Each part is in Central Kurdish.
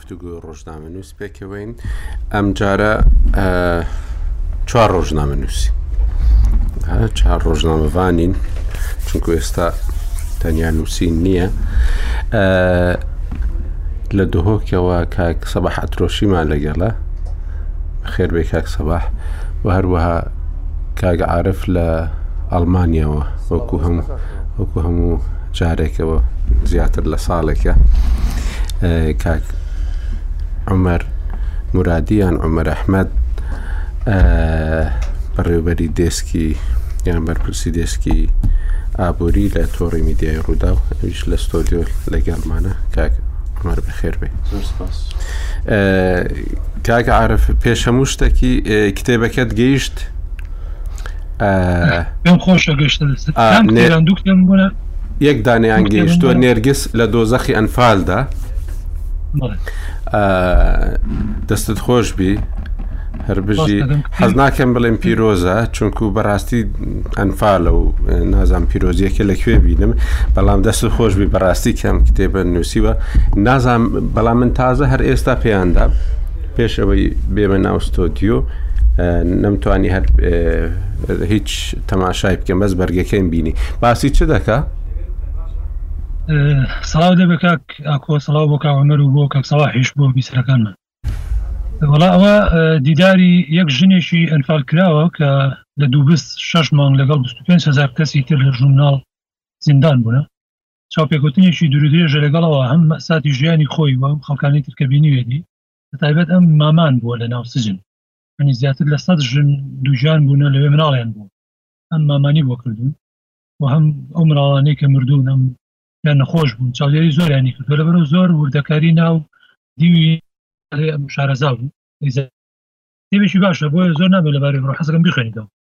گفتوگۆی ڕۆژنامەنووس پێکەوەین ئەم جارە چوار ڕۆژنامە نووسی چهار ڕۆژنامەوانین چونکو ئێستا تەنیا نووسین نییە لە دهۆکەوە کاک سەباح ئەترۆشیمان لەگەڵە خێربێ کاک سەباح و هەروەها کاگە عاعرف لە ئەڵمانیاوە وەکو هەموو وەکو هەموو جارێکەوە زیاتر لە ساڵێکە کاک عمر مرادیان عمر ئەحمد بەڕێوبەری دێسکی یان بەرپرسی دێسکی ئابووری لە تۆڕی میدیای ڕوودا و ئەویش لە ستۆدیۆ لەگەڵمانە کاک عمر بەخێر بێ کاک عرف پێش هەموو شتێکی کتێبەکەت گەیشت پێم خۆشە گەشتە یەک دانیان گەیشتۆ نێرگس لە دۆزەخی ئەنفالدا دەستت خۆش بی هەربژی حەز ناکەم بڵێم پیرۆزە چونکو بەڕاستی ئەنفالە و نازان پیرۆزیەکە لەکوێ بینم بەڵام دەست خۆش بی بەڕاستی کەم کتێبە نووسیوە نازان بەڵام من تازە هەر ئێستا پێیاندا پێش ئەوەی بێمە ناو ستۆدیۆ نەمتوانی هەر هیچ تەماشای بکەم بەس بەرگەکەیم بینی باسی چ دەکە؟ سڵاو دێ بە کاک ئاکۆ سڵاو بۆ کاوەمەر و بۆ کاک سەڵاحیش بۆ بیسەرەکانمان وڵا ئەوە دیداری یەک ژنێکی ئەنفال کراوە کە لە دووبست شش مانگ لەگەڵ 25 هزار کەسی تر لە ژوورناڵ زیندان بوون چاوپێکەوتنێکی دوورودرێژە لەگەڵەوە هەم مەساتی ژیانی خۆی و ئەم خەڵکانی ترکە بینیوێتی تایبەت ئەم مامان بووە لە ناو سجن ئەنی زیاتر لە سەد ژن دووژان بوونە لەوێ مناڵیان بوو ئەم مامانی بۆ کردوون و هەم ئەو مناڵانەی کە مردوون ئەم یان نەخۆش بوون چاودێری زۆریانی کردو لە بەرەو زۆر وردەکاری ناو دیوی ئەم شارەزا بوو تێبێکی باشە بۆیە زۆر نابێت لەبارەی بڕۆ حەزەکەم بخێنیتەوە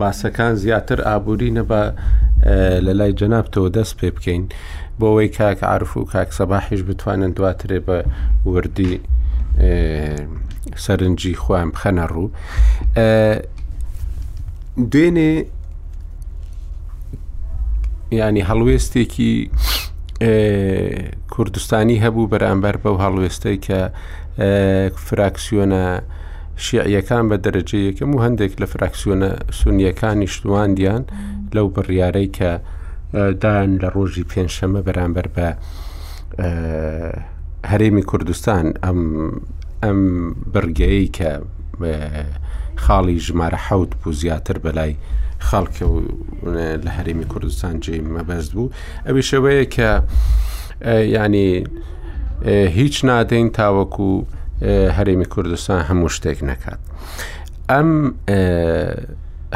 باسەکان زیاتر ئابووری نەبە لە لای جەنابتەوە دەست پێ بکەین بۆەوەی کاک عرف و کاک سەباحیش بتوانن دواترێ بە وردی سەرنجی خۆیان بخەنە ڕوو دوێنێ ینی هەڵوێستێکی کوردستانی هەبوو بەرامبەر بەو هەڵوێستەی کە فراکسیۆنە شیعیەکان بە دەرەجە یەکەم و هەندێک لە فراکسیۆنە سونیەکانیش شتواندیان لەو بڕیارەی کە دان لە ڕۆژی پێنجشەمە بەرامبەر بە هەرێمی کوردستان ئەم ئەم بڕگەیە کە خاڵی ژمارە حەوت بوو زیاتر بەلای خەڵکە و لە هەرێمی کوردستان جێ مەبەست بوو ئەوی شەوەیە کە یانی هیچ نادەین تاوەکو هەرێمی کوردستان هەموو شتێک نەکات ئەم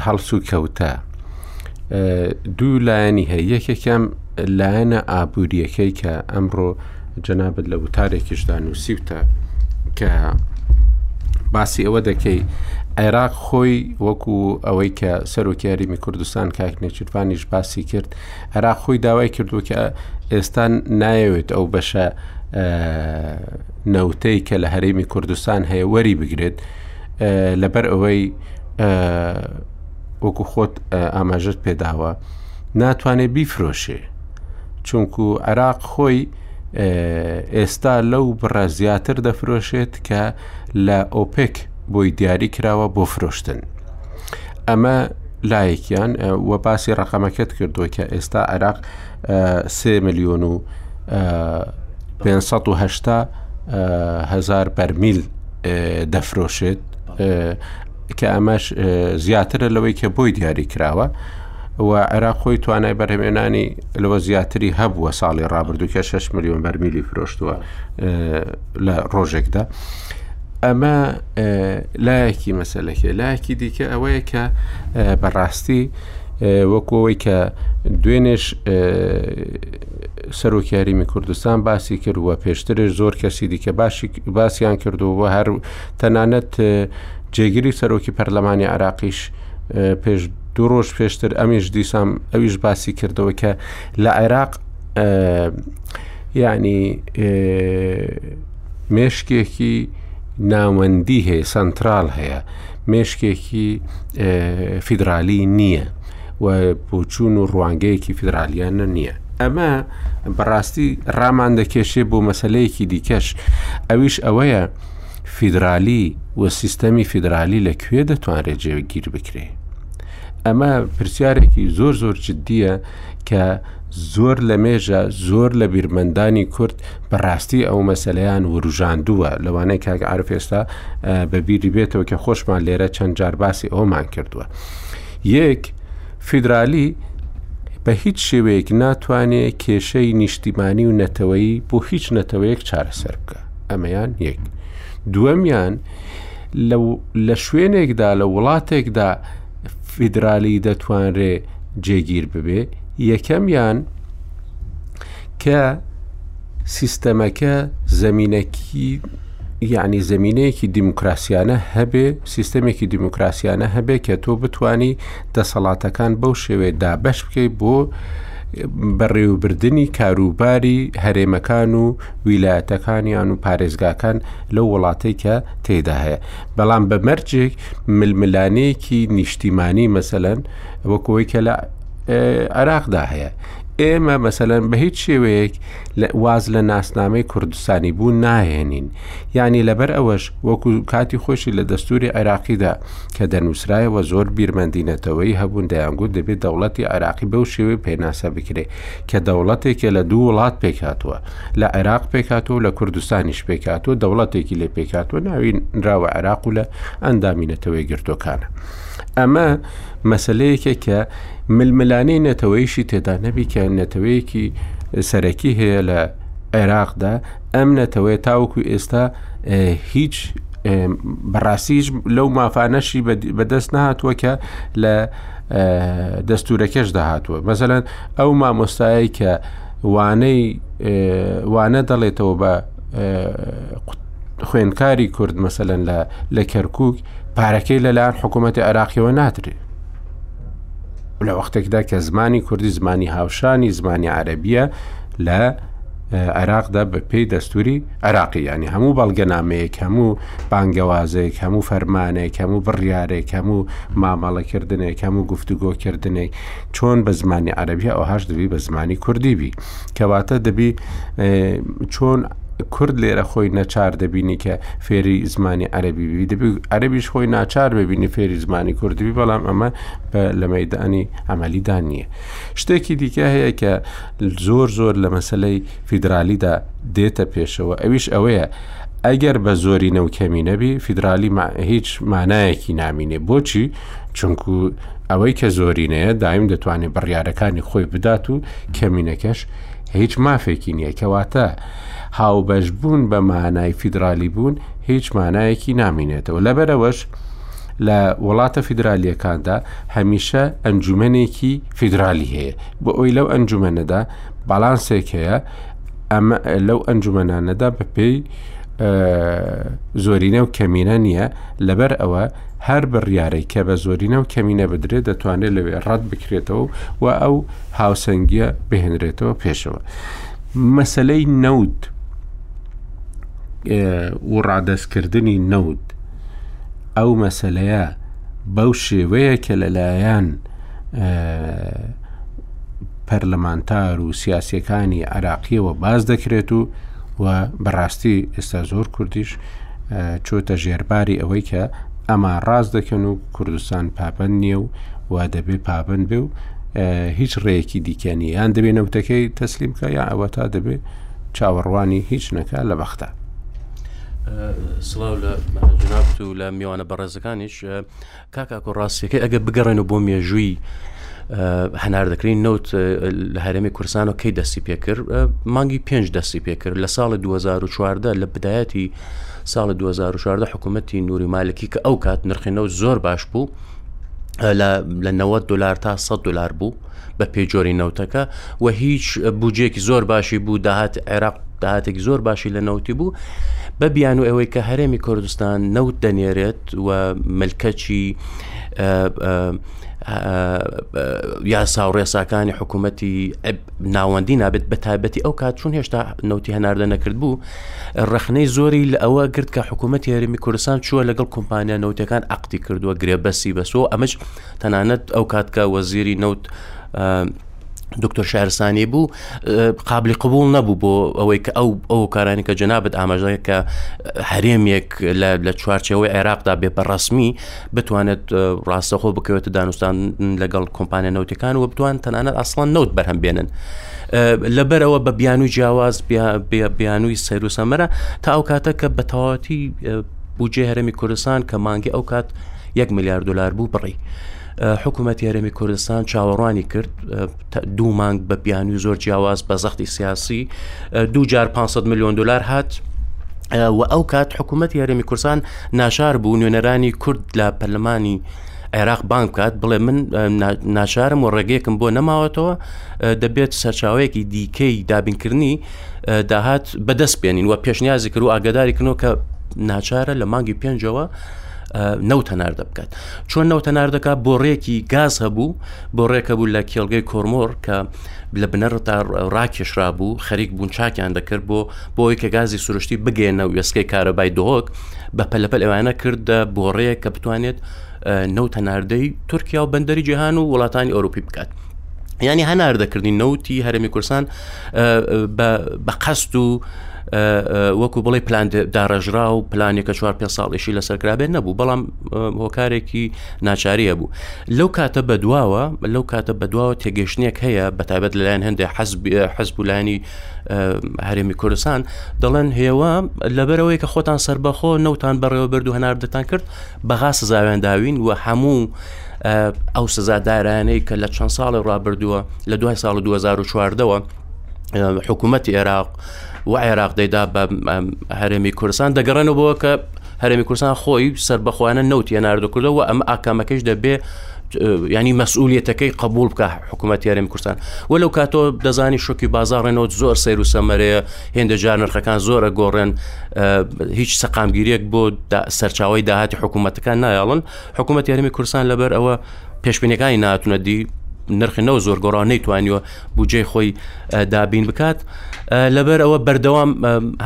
هەڵسو کەوتە دوو لایەنی هەیە یەکێکم لایەنە ئابوووریەکەی کە ئەمڕۆ جەنابەت لە وتارێکیشدا نووسیوتە کە باسی ئەوە دەکەی عێراق خۆی وەکو ئەوەی کە سەرۆکیاریمی کوردستان کاکنێچیرفانیش باسی کرد عێراق خۆی داوای کردووە کە ئێستا نایەوێت ئەو بەشە نەوتەی کە لە هەرێمی کوردستان هەیە وەری بگرێت لەبەر ئەوەی وەکو خۆت ئاماژت پێداوە ناتوانێت بیفرۆشێ چونکو عێراق خۆی ئێستا لەو بڕە زیاتر دەفرۆشێت کە لە ئۆپێک بۆی دیاری کراوە بۆ فرۆشتن. ئەمە لایەکیان و باسی ڕقەمەکەت کردووە کە ئێستا عێراق سێ ملیۆن و 500 هزار بەرمیل دەفرۆشێت کە ئەمەش زیاترە لەوەی کە بۆی دیاری کراوە و عێراق خۆی توانای بەرهمێنانی لەوە زیاتری هەبووە ساڵی ڕابردوو کە 6 ملیۆن بەرمیلی فرۆشتووە لە ڕۆژێکدا ئەمە لایەکی مەسلەکە لایەکی دیکە ئەوەیە کە بەڕاستی وەکەوەی کە دوێنێش سەرۆکیاریمی کوردستان باسی کردووە پێشترش زۆر کەسی دیکە باشی باسییان کردووە هەر تەنانەت جێگیری سەرۆکی پەرلەمانی عراقیش پێش دوو ڕۆژ پێشتر ئەمیش دیسان ئەویش باسی کردەوە کە لە عێراق یعنی مێشکێکی ناوەندی هەیە سەنترال هەیە مێشکێکی فیدرالی نییە و بۆچوون و ڕوانگەیەکی فیدرالیانە نییە ئەمە بەڕاستی ڕامان دەکێشێ بۆ مەسلەیەکی دیکەش ئەویش ئەوەیە فیدرالی و سیستەمی فیدرالی لەکوێ دەتوانرێت جێگیر بکرێ ئەمە پرسیارێکی زۆر زۆر جددیە کە زۆر لە مێژە زۆر لە بیرمەندانی کورد بەڕاستی ئەو مەسلەیان وروژاندووە لەوانەیە کاک عرف ئێستا بە بیری بێتەوە کە خۆشمان لێرە چەند جار باسی ئەومان کردووە یەک فیدرالی بە هیچ شێوەیەک ناتوانێ کێشەی نیشتیمانی و نەتەوەیی بۆ هیچ نەتەوەیەک چارەسەر بکە ئەمەیان یەک دووەمیان لە شوێنێکدا لە وڵاتێکدا فیدرالی دەتوانرێ جێگیر ببێ یەکەمیان کە سیستەمەکە زمینەکی یعنی زمینەیەکی دیموکراسیانە هەبێ سیستەمێکی دیموکراسیانە هەبێ کە تۆ بتانی دەسەڵاتەکان بەو شێوێ دابش بکەیت بۆ بەڕێوبردننی کاروباری هەرێمەکان و ویلایەتەکانیان و پارێزگاکان لەو وڵاتێکە تێدا هەیە بەڵام بە مەرجێک ململانێکی نیشتیمانی مەسەەن وەک ئەوەی کە لە عێراقدا هەیە ئێمە مەسەەن بە هیچ شێوەیەک واز لە ناسنامەی کوردستانی بوو ناهێنین ینی لەبەر ئەوەش وەکو کاتی خۆشی لە دەستوری عێراقیدا کە دەنووسرایەوە زۆر بیرمەندینەتەوەی هەبوون دەیانگووت دەبێت دەوڵەتی عێراقی بەو شێوەی پێناسە بکرێ کە دەوڵەتێکێ لە دوو وڵات پێکهاتووە، لە عێراق پێکهاتووە و لە کوردستانیش پێکهاتووە، دەوڵەتێکی لێ پێکهاتووە ناوی نراوە عێراق و لە ئەندامی نەتەوە یەکگرتووەکانە. ئەمە مەسەلەیەکێ کە ململانێی نەتەوەیشی تێدا نەبی کە نەتەوەیەکی سەرەکی هەیە لە عێراقدا ئەم نەتەوەیە تاوەکو ئێستا هیچ بەڕاستیش لەو مافانەشی بەدەست نهاتووە کە لە دەستورەکەش داهاتوە مەزەەن ئەو مامۆستایەی کە وانەی وانە دەڵێتەوە بە خوێندکاری کورد مەسەن لە لە کەرکک پارەکەی لەلاەن حکوومەتتی عراقیەوە نادرێت لە وەختێکدا کە زمانی کوردی زمانی هاوشانی زمانی عربیە لە عێراقدا بە پێی دەستوری عراقی ینی هەموو بەڵگەنامەیەک هەموو بانگەوازێک هەموو فەرمانێک هەموو بڕیارێک هەموو مامەڵەکردنێک هەموو گفتوگۆکردنێک چۆن بە زمانی عەربی ئەوهاش دەبی بە زمانی کوردی بی کەواتە دەبی چۆن کورد لێرە خۆی نەچار دەبینی کە فێری زمانی عەربی بی دەبی عەربیش خۆی ناچار ببینی فێری زمانی کوردبی بەڵام ئەمە لە مەدانی ئەمەلیدا نییە شتێکی دیکە هەیە کە زۆر زۆر لە مەسلەی فیدرالیدا دێتە پێشەوە ئەویش ئەوەیە ئەگەر بە زۆری نەوکەمی نەبی فیدرالی هیچ مانایەکی نامینێ بۆچی چونکو ئەوەی کە زۆرینەیە دایم دەتوانێت بڕیارەکانی خۆی بدات و کەمینەکەش هیچ مافێکی نییە کەواتە هاوبەش بوون بە مانای فیدرالی بوون هیچ مانایەکی نامینێتەوە لەبەرەوەش لە وڵاتە فیدرالیەکاندا هەمیشە ئەنجومەنێکی فیدرالی هەیە بۆ ئەوی لەو ئەنجومەنەدا باڵانسێک هەیە ئەمە لەو ئەنجومەنانەدا بەپێی زۆرینە و کەمینە نییە لەبەر ئەوە هەر بڕیارەی کە بە زۆرینە و کەمینە بدرێت دەتوانێت لەوێ ڕەت بکرێتەوە و ئەو هاوسەنگیە بهێنرێتەوە پێشەوە مەسلەی نەوت و ڕادستکردنی نەوت ئەو مەسلەیە بەو شێوەیە کە لەلایەن پەرلەمانتار و سیاسیەکانی عراقیەوە باز دەکرێت و و بەڕاستی ئێستا زۆر کوردیش چۆتە ژێرباری ئەوەی کە ئەمە ڕاست دەکەن و کوردستان پابند نییە و و دەبێ پابند بێ و هیچ ڕێیەکی دیکەنی یان دەبێ نەوتەکەی تەسلیمکە یا ئەوە تا دەبێ چاوەڕوانی هیچ نەکە لە بەختا سڵاو لە جنابت و لە میوانە بەڕێزەکانیش کاک ئاکۆ ڕاستیەکەی ئەگەر بگەڕێن و بۆ مێژووی هەناردەکردنی نەوت لە هەرێمی کورسان و کەی دەستی پێکرد مانگی پێنج دەستی پێکرد لە ساڵی 2014 لە بدایەتی ساڵی 2014 حکوومەتتی نووری مالکی کە ئەو کات نرخینەوە زۆر باش بوو لە 90 دلار تا 100 دلار بوو بە پێی جۆری نەوتەکە و هیچ بودجێکی زۆر باشی بوو داهات عێراق داهاتێکی زۆر باشی لە نەوتی بوو بە بیان و ئەوەی کە هەرێمی کوردستان نەوت دەنێرێت و ملکەچی یاسا و ڕێساکانی حکوومەتی ناوەندی نابێت بە تایبەتی ئەو کات چون هێشتا نەوتی هەناردە نەکرد بوو ڕخنەی زۆری لە ئەوە گرت کە حکوومەت یاریمی کوردستان چووە لەگەڵ کۆمپانیا نەوتەکان عقتی کردووە گرێبەسی بەسۆ ئەمەش تەنانەت ئەو کات کە وەزیری نەوت دکتۆر شارسانی بوو قابلی قبول نەبوو بۆ ئەوەی کە ئەو ئەو کارانی کە جەنابەت ئاماژەیە کە هەرێمێک لە چوارچەوەی عێراقدا بێ بەڕسمی بتوانێت ڕاستەخۆ بکەوێتە دانوستان لەگەڵ کۆمپانیا نەوتەکان و بتوان تەنانەت ئەسڵان نەوت بەرهەم بێنن. لەبەرەوە بە بیانوی جیاواز بیانووی سەیروسەمەرە تا ئەو کاتە کە بەتەواتی بودجێ هەرمی کوردستان کە مانگی ئەو کات یەک ملیار دلار بوو بڕی حکوومەت یارەمی کوردستان چاوەڕوانی کرد دوو مانگ بە بیانوی زۆر جیاواز بە زەختی سیاسی دوجار 500 میلیۆن دلار هات و ئەو کات حکوومەت یارەمی کورسان ناشار بوو نوێنەرانی کورد لە پەرلەمانی عێراق بانک بکات بڵێ من ناشارم و ڕێگەیەکم بۆ نەماوەتەوە دەبێت سەرچاوەیەکی دیکەی دابینکردنی داهات بەدەست بێنین و پێشنیازی کرد و ئاگداری کنەوە کە ناچارە لە مانگی پێنجەوە نەوتەنار دەبکات چۆن نەوتەنار دەکات بۆ ڕێکی گاز هەبوو بۆ ڕێکە بوو لە کێڵگەی کۆرمۆر کە لە بنەر تا ڕاکێشرا بوو خەریک بوون چاکیان دەکرد بۆ بۆی کە گازی سروشتی بگەێنە و وێسکەی کارەبای دۆک بە پەلەپەل ئەوانە کردە بۆ ڕێک کە بتوانێت نەوتەناردەی تورکیا و بەندەری جیهان و وڵاتانی ئۆروپی بکات یعنی هەناردەکردنی نەوتی هەرمی کورسان بە قەست و وەکو بڵێ پلان داڕژرا و پلانێکە چوار پێ ساڵیشی لەسەرکرابێت نەبوو بەڵام هۆکارێکی ناچاریە بوو لەو کاتە بەدواوە لەو کاتە بەدواوە تێگەشتنێک هەیە بەتابەت لەلایەن هەندێک حەزب حەزب و لایانی هەرێمی کوردستان دەڵێن هێوا لەبەرەوەی کە خۆتان سربەخۆ نەوتان بەڕێوەبرد و هەناردتان کرد بەغا سزاوێن داوین و هەموو ئەو سزادارانەی کە لە چەند ساڵی ڕابردووە لە دوای ساڵ 2014ەوە حکوومەتتی عێراق و عێراق دەیدا بە هەرێمی کوردستان دەگەڕێنەوە کە هەرێمی کوردستان خۆی سربەخۆیانە نەوت هێناردە کردەوە ئەم ئاکامەکەش دەبێ ینی مەسئولەتەکەی قبول بکە حکوومەت یارێم کوردستان و لەو کاتۆ دەزانی شوکی بازارڕێنەوە زۆر سیر و سەمەرەیە هێندە جار نرخەکان زۆرە گۆڕێن هیچ سەقامگیریەک بۆ سەرچاوی داهاتی حکوومەتەکان نایاڵن حکوومەتی هەرمی کورسان لەبەر ئەوە پێشبینەکانی ناتونە دی نرخی نەوە زۆر گۆڕان نەیتوانیوە بجێ خۆی دابین بکات لەبەر ئەوە بەردەوام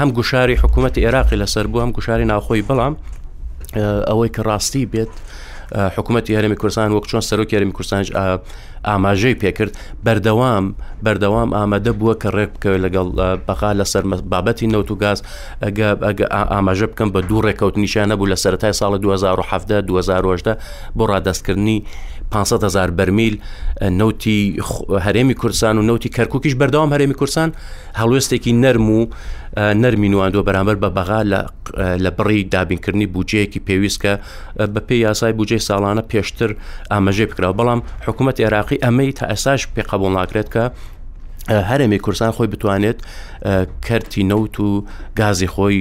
هەم گوشاری حکوومەتتی عێراقی لەسەر بوو هەم گوشاری ناوخۆی بەڵام ئەوەی کە ڕاستی بێت حکوومەتتی هەرمی کورسان وەک چۆن سەرۆکی هەرمی کورسانج ئاماژەی پێکرد، بەردەوام بەردەوام ئامادە بووە کە ڕێک بکەوێت لەگەڵ بەغا لەسەر بابەتی نەوت و گاز ئاماژە بکەم بە دوو ڕێککەوتنیشیان نەبوو لە سەتای ساڵی 2017 2010 بۆ ڕادستکردنی 500 هزار بەرمیل نەوتی هەرێمی کورسان و نەوتی کەرککیش بەردەوام هەرێمی کورسان هەڵوێستێکی نەرم و نەرمی نواندوە بەرامبەر بە بەغا لە بڕی دابینکردنی بودجەیەکی پێویستکە بە پێی یاسای بودجەی ساڵانە پێشتر ئاماژەی بکراوە بەڵام حکوومەت عێراقی ئەمەی تا ئێساش پێ قبول ناکرێت کە هەرێمی کورسان خۆی بتوانێت کەرتی نەوت و گازی خۆی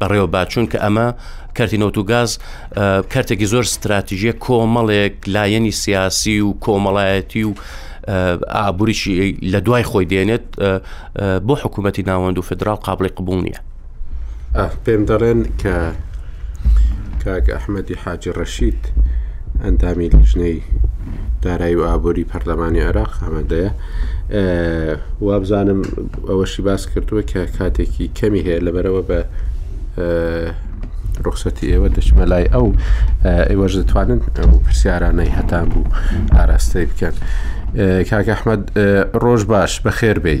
بەڕێوە باچوون کە ئەمە کەرتی نەوت و گاز کەرتێکی زۆر استراتیژیە کۆمەڵێک لایەنی سیاسی و کۆمەڵایەتی و ئابووریی لە دوای خۆی دێنێت بۆ حکوومەتتی ناوەند و فدرال قابلی قبول نییە. پێم دەڵێن کە کاک ئەحمەدی حاجی ڕەشید ئەندامی لیژنەی دارایی و ئابووری پەرلەمانی عێراق ئامادەیە وابزانم ئەوەشی باس کردووە کە کاتێکی کەمی هەیە لەبەرەوە بە ڕخسەتی ئێوە دەچمە لای ئەو ئێوەش دەتوانن پرسیارانەی هەتان بوو ئاراستەی بکەن کاک ئەحمد ڕۆژ باش بەخێربێی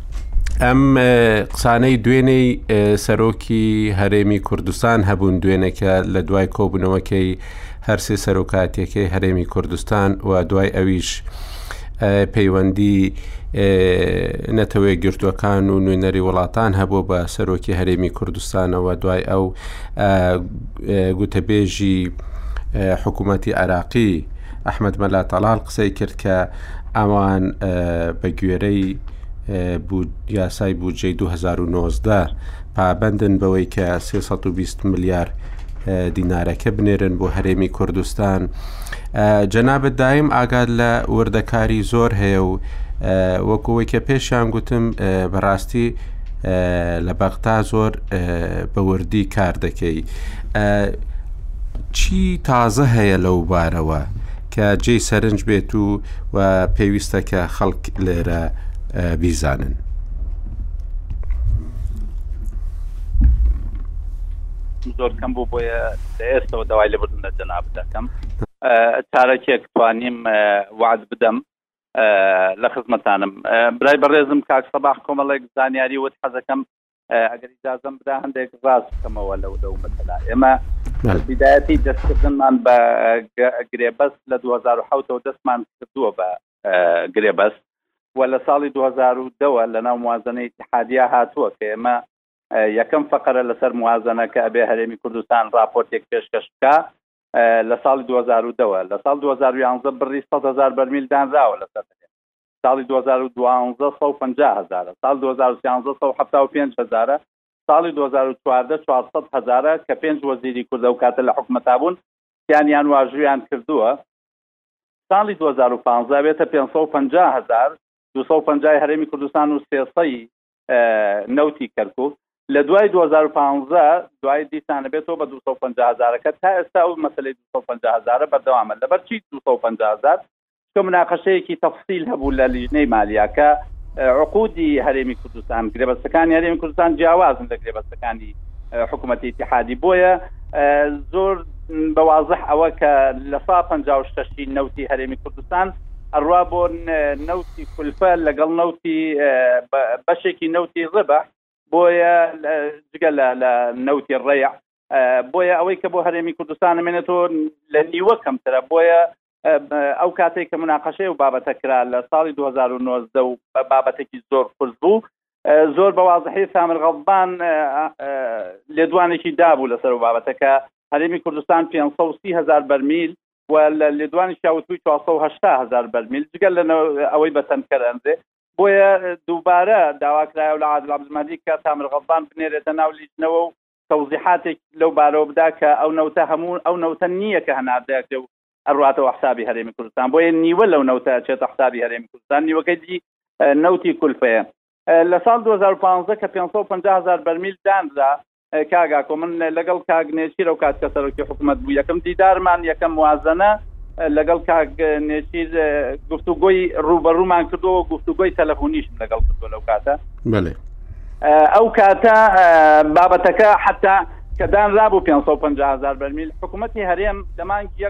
ئەم قسانەی دوێنێی سەرۆکی هەرێمی کوردستان هەبوون دوێنێکە لە دوای کۆبوونەوەکەی هەرسێ سەرۆکاتیەکەی هەرێمی کوردستان و دوای ئەویش پەیوەندی نەتەوەی گرتوەکان و نوێنەری وڵاتان هەبوو بە سەرۆکی هەرێمی کوردستانەوە دوای ئەو گوتەبێژی حکوومەتتی عراقی ئەحمەد مەلا تەڵال قسەی کرد کە ئەوان بە گوێرەی یاسای بودجەی 2019 پابندن بەوەی کە 320 ملیار دینارەکە بنێرن بۆ هەرێمی کوردستان جەنابەت دایم ئاگاد لە وردەکاری زۆر هەیە و وەکوەوەی کە پێشیان گوتم بەڕاستی لە بەغتا زۆر بەوردی کار دەکەی چی تازە هەیە لەو بارەوە کە جێ سەرنج بێت و و پێویستە کە خەڵک لێرە بیزانن. زۆر کەم بوو بۆیە لە ئێستەوە داوای لە بردن لە جەناب دەکەم چارەکێک توانیم وعد بدەم لە خزمەتانم برای بەڕێزم کاک سەباح کۆمەڵێک زانیاری وت حەزەکەم ئەگەر ئیجازەم بدا هەندێک ڕاست بکەمەوە لەو لەو مەسەلا ئێمە بدایەتی دەستکردنمان بە گرێبەست لە 2010ەوە دەستمان کردووە بە گرێبەست و لە ساڵی 2010ەوە لە ناو موازنەی اتحادیا هاتووە کە ئێمە یەکەم فقرە لەسەر موازنە کە ئەبێ هەرێمی کوردستان راپۆرتێک پێشکەش بکە لە ساڵی 2010ەوە لە ساڵ 2011 بڕی 100 هزار بەرمیل دانراوە لەسەر ساڵی دوو هەزار و دوازدە سەد و پەنجا هەزارە، ساڵی دوو هەزار و سیانزە سەد و حەفتا و پێنج هەزارە، ساڵی دوو هەزار و چواردە چوار سەد هەزارە کە پێنج وەزیری کورد ئەو کاتە لە حکومەتا بوون سیانیان واژوویان کردووە، ساڵی دوو هەزار و پازدە ئەبێتە پێنج سەد و پەنجا هەزار، دوو سەد و پەنجای هەرێمی کوردستان و سێ سەی نەوتی کەرکک لە دوای 2015 دوای دیسان لەبێتەوە بە 250 هزارەکە تا ئێستا ئەو مەسلەی 250 هزارە بەردەوامە لەبەر چی 250 هزار کە مناقەشەیەکی تەفسیل هەبوو لە لیژنەی مالیاکە عقودی هەرێمی کوردستان گرێبەستەکانی هەرێمی کوردستان جیاوازن لە گرێبەستەکانی حکوومەتی اتحادی بۆیە زۆر بەوازح ئەوە کە لە 156 نەوتی هەرێمی کوردستان ئەڕوا بۆ نەوتی کولپە لەگەڵ نەوتی بەشێکی نەوتی ڕبە بۆیە جگە لە نەوتی ڕێع بۆیە ئەوەی کە بۆ هەرێمی کوردستان مێنێتۆ لە نیوە کەمترە بۆیە ئەو کاتێک کە مناقەشەی و بابەتە کرا لە ساڵی 2009 و بابەتێکی زۆر قرس بوو زۆر بە وازحی سامر غەڵبان لێدوانێکی دابوو لەسەر و بابەتەکە هەرێمی کوردستان 500 هزار بەرمیل و لە لێدوانیشا وتوی 480 هزار بەرمیل جگە لە ئەوەی بە تەنکەر ئەنرێ بۆیە دووبارە داواکرایە لە عادل عبدالمهدی کە تامر غەضبان بنێرێتە ناو لیژنەوە و تەوزیحاتێک لەو بارەوە بدا کە ئەو نەوتە هەموو ئەو نەوتە نییە کە هەناردەکرێ و ئەڕاتەوە حسابی هەرێمی کوردستان بۆیە نیوە لەو نەوتە چێتە حسابی هەرێمی کوردستان نیوەکەی دی نەوتی کولفەیە لە ساڵ 2015 کە 550 هزار بەرمیل دانرا کاک ئاکۆ من لەگەڵ کاک نێچیر ئەو کات کە سەرۆکی حکوومەت بوو یەکەم دیدارمان یەکەم موازنە لەگەڵ کاک نێچیر گفتوگۆی ڕوبەڕوومان کردەوە گفتوگۆی تەلەفۆنیشم لەگەڵ کردو لەو کاتە بەێ ئەو کاتە بابەتەکە حتا کە دانرابوو 550 هزار بەرمیل حکوومەتتی هەرێم لەمانگی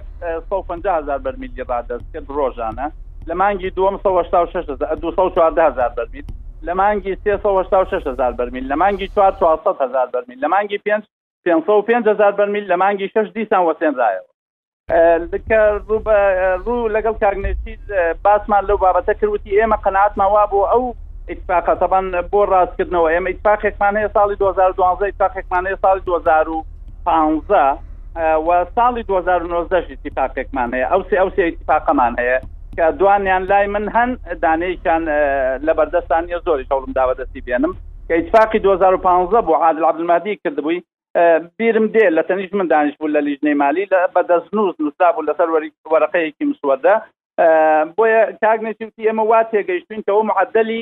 150 هزار بەرمیلی ڕادەست کرد ڕۆژانە لە مانگی دووەم 186214هزار بەرمیل لە مانگی سێ 1970هزار بەرمیل لە مانگی چوار 400هزار بەرمیل لە مانگی پێنج 505هزار بەرمیل لە مانگی شش دیسان وەسێنرایەوە کە ڕوو لەگەڵ کاگنێتی باسمان لەو بابەتە کردوتی ئێمە قەناتمان وا بۆ ئەو اتفاقە تەبان بۆ ڕاستکردنەوە ئێمە اتفاقێکمان هەیە ساڵی 2012 اتفاقێکمان هەیە ساڵی 2000 پانزە وە ساڵی دوو هەزار و نۆزدە ش ئیتیفاقێکمان هەیە ئەو سێ ئەو سێ ئیتیفاقەمان هەیە کە دوانیان لای من هەن دانەیەکیان لە بەردەستان نیە زۆریش هەوڵم دا بەدەستی بێنم کە ئیتیفاقی دوو هەزار و پانزە بوو عادل عەبدولمەهدی کردبووی بیرم دێ لە تەنیشت من دانیشبوو لە لیژنەی مالی لە بە دەستنووس نووسرابوو لەسەر وەری وەرەقەیەکی مسودە بۆیە کاک نەجم وتی ئێمە وا تێگەیشتووین کە ئەو معەدەلی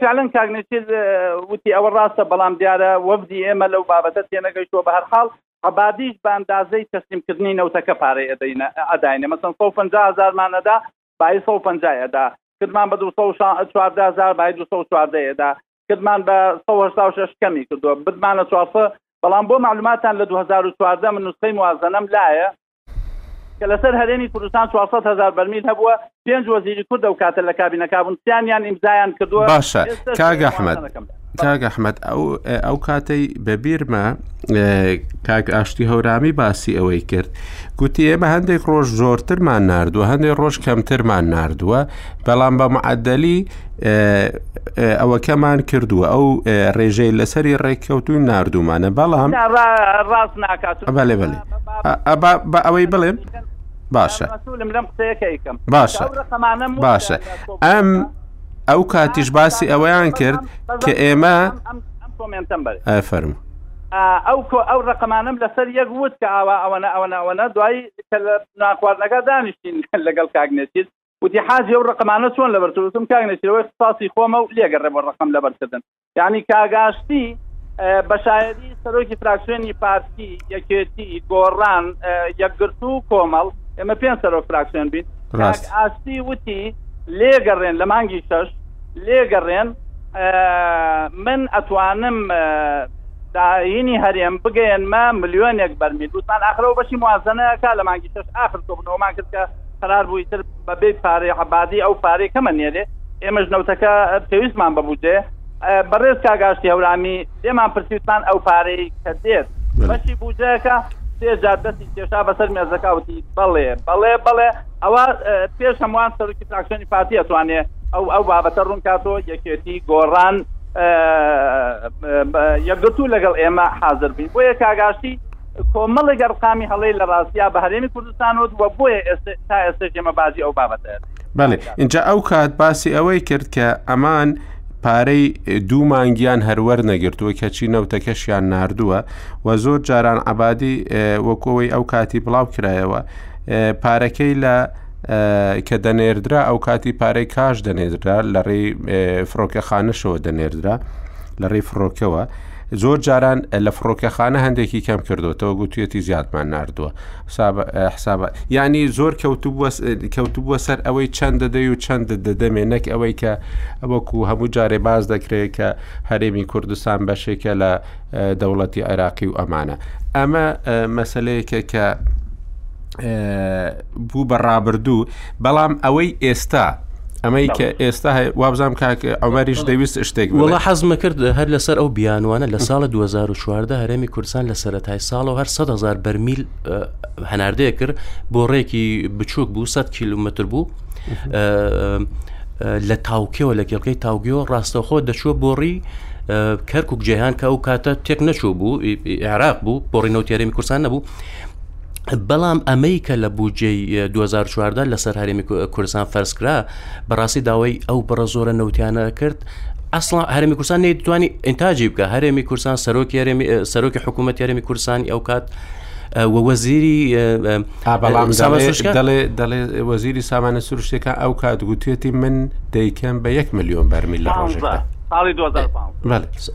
فعلەن کاک نێچیر وتی ئەوە ڕاستە بەڵام دیارە وەفدی ئێمە لەو بابەتە تێنەگەیشتووە بە هەرحاڵ عبادیش بە ئەندازەی تەسلیمکردنی نەوتەکە پارەی ئەداینە مەسن 150 هزارمان ئەدا بای 150 ئەدا کردمان بە 214 هزار بای 214 ئەدا کردمان بە 1970 کەمی کردووە بدمانە 400 بەڵام بۆ معلوماتان لە 2014 من نوسخەی موازنەم لایە کە لەسەر هەرێمی کوردستان چوار سەد هەزار بەرمیل هەبووە، پێنج وەزیری کوردە و کاتە لە کابینەکە بوون سیانیان ئیمزایان کردووە. باشە کاک ئەحمەد کاک ئەحمەد ئەو کاتەی بەبیرمە کاک ئاشتی هەورامی باسی ئەوەی کرد گوتی ئێمە هەندێک ڕۆژ زۆرترمان نردووە هەندێک ڕۆژ کەمترمان نردووە بەڵام بە معدلی ئەوەکەمان کردووە ئەو ڕێژەی لەسەری ڕێککەوتوی نردومانە بەڵام ڕاست ناکات بەێ بەێ بە ئەوەی بڵێم باشە باشە باشە ئەم ئەو کاتیش باسی ئەوەیان کرد کە ئێمە فەرم ئەو ئەو ڕقمانم لەسەر یەک وت کە ئاوا ئەوەنە ئەوەنە ئەوەنە دوایی ناخواردنەکە دانیشتین لەگەڵ کاگنێتیت وتی حاجی ئەو ڕقمانە چۆن لەبەر توتم کاک نەشیرەوەی قساسی خۆمە و لێگەڕێ بۆ ڕقم لەبەرکردن یعنی کاگاشتی بەشایەتی سەرۆکی فراکسیۆنی پارتی یەکێتی گۆڕان یەکگرتو و کۆمەڵ ئێمە پێ سەرۆک فراکسیۆن بین ئاستی وتی لێگەڕێن لە مانگی شەش لێگەڕێن من ئەتوانم داینی هەرێم بگەێنمە ملیۆنێک بەرمیل وتان ئاخرەوە بەشی موازنەکە لە مانگی شەش ئاخر کۆبنەوەمان کرد کە قەرار بوو ئیتر بەبێ پارەی عەبادی ئەو پارەی کەمە نێرێ ئێمەش نەوتەکە پێویستمان بە بودجەیە بەڕێز کاک ئاشتی هەورامی لێمان پرسیوتان ئەو پارەی کە دێت بەشی بودجەکە سێ جار دەستی کێشا بەسەر مێزەکە وتی بەڵێ بەڵێ بەڵێ ئەوە پێش هەمووان سەرۆکی فراکسیۆنی پارتی ئەتوانێ ئەو ئەو بابەتە ڕوون کاتەوە یەکێتی گۆڕان یەکگرتوو لەگەڵ ئێمە حاضر بووین بۆیە کاگاشتی کۆمەڵێک ئەرقامی هەڵەی لە ڕاستیا بە هەرێمی کوردستانەوە و بۆیە ئێستا تا ئێستا ژێمە بازی ئەو بابەتە بەێ اینجا ئەو کات باسی ئەوەی کرد کە ئەمان پارەی دوو مانگیان هەروەر نەگرتووە کەچی نەوتەکەشیان نردووە و زۆر جاران عبادی وەکەوەی ئەو کاتی بڵاو کرایەوە پارەکەی لە کە دەنێردرا ئەو کاتی پارەی کاش دەنێدرا لە ڕێی فڕۆکەخانەشەوە دەنێردرا لە ڕێی فڕۆکەوە زۆر جاران لە فڕۆکەخانە هەندێکی کەم کردوێتەوە گوتوێتی زیادمان نردووە حساب ینی زۆر کەوتبووە سەر ئەوەی چەند دەدەی و چەند دەدەمێ نەک ئەوەی کە ئەوەکو هەموو جارێ باز دەکرێت کە هەرێمی کوردستان بەشێکە لە دەوڵەتی عێراقی و ئەمانە ئەمە مەسلەیەکە کە بوو بە ڕابردوو بەڵام ئەوەی ئێستا ئەمەی کە ئێستا وابزانام کاک ئەومەریش دەویست شتێک وڵە حەزمە کرد هەر لەسەر ئەو بیانوانە لە ساڵە 2014 هەرێمی کورسان لە سەتای ساڵەوە هەر 100هزار بەرمیل هەناردەیە کرد بۆ ڕێکی بچووک بوو 100 کیلومتر بوو لە تاوکەوە لە کێڵکەی تاوگەوە ڕاستەخۆ دەچووە بۆڕی کەرکک جیهان کە ئەو کاتە تێک نەچوو بوو عێراق بوو بۆڕی نەوتێرەمی کورسان نەبوو بەڵام ئەمەی کە لە بودجەی 2014 لەسەر هەرێمی کوردستان فەرزکرا بەڕاستی داوای ئەو بڕە زۆرە نەوتیانە کرد ئەسڵ هەرمی کورسان نەیتوانی ئینتاجی بکە هەرێمی کورسان سەرۆکی سەرۆکی حکوومەت یارمی کورسانی ئەو کات وەزیری بەڵام دەڵێ دەڵێ وەزیری سامانە سروشتەکە ئەو کات گوتێتی من دەیکەم بە یەک میلیۆن بەرمیل لە ڕۆژەکە ساڵی 2015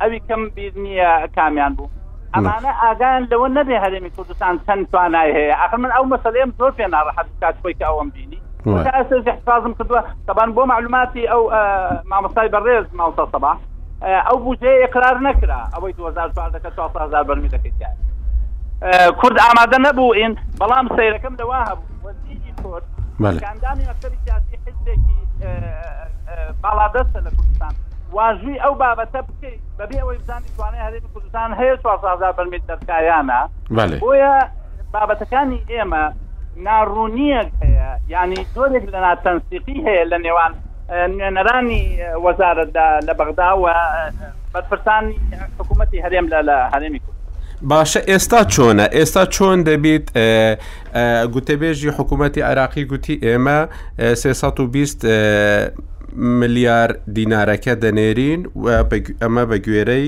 ئەوی کەم بیر نییە کامیان بوو ئەمانە ئاگان لەوە نەبێ هەرێمی کوردستان چەند توانای هەیە ئەخ من ئەو مەسلەیەم زۆر پێ ناڕەحەت کات خۆی کە ئەوم بینی ئەسازم کردووە تەبان بۆ معلوماتی ئەو مامۆستای بەڕێز ماوسا سەبا ئەو بودجەیە ئقرار نەکرا ئەوەی 2004 دەکە 400 هزار بەرمی دەکەیت کورد ئامادە نەبوو ئین بەڵام سیرەکەم لەوا هەبوو وەزیری کورد بەلێ. کاندامی مەکتەبی سیاسی حیزبێکی باڵادەستە لە کوردستان واژوی ئەو بابەتە بکەی بەبێ ئەوەی بزانی توانای هەرێمی کوردستان هەیە چوار سەد هەزار بەرمیل دەرکایانە بەلێ. بۆیە بابەتەکانی ئێمە ناڕوونیەک هەیە یانی جۆرێک لە ناتەنسیقی هەیە لە نێوان اه، نوێنەرانی اه، وەزارەتدا لە بەغدا و اه، بەرپرسانی حکوومەتی هەرێم لە لە هەرێمی کورد. باشە ئێستا چۆنە؟ ئێستا چۆن دەبیت اه، گوتەبێژی حکوومەتی عێراقی گوتی ئێمە سێ سەد و بیست ملیار دینارەکە دەنێرین و ئەمە بە گوێرەی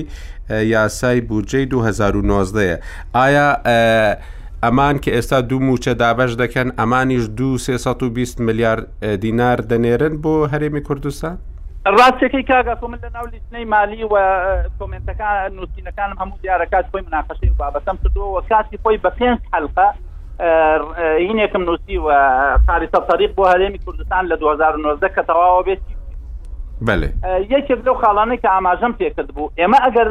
یاسای بودجەی 2019 ئایا ئەمان کە ئێستا دوو موچە دابش دەکەن ئەمانیش دو 320 ملیار دینار دەنێرن بۆ هەرێمی کوردستان ڕاستەکەی کاگا کۆمن لە ناو لیتنەی مالی و کۆمنتەکان نووسینەکانم هەموو دیارە کاتی خۆی مناقەشەی و بابەتەم کردووە و کاتی خۆی بە پێنج حلقە هینێکم نووسی و خاریتە تەریق بۆ هەرێمی کوردستان لە 2009 کە تەواوە بێت بەێ یەکێک لەو خاڵانەی کە ئاماژەم پێکرد بوو ئێمە ئەگەر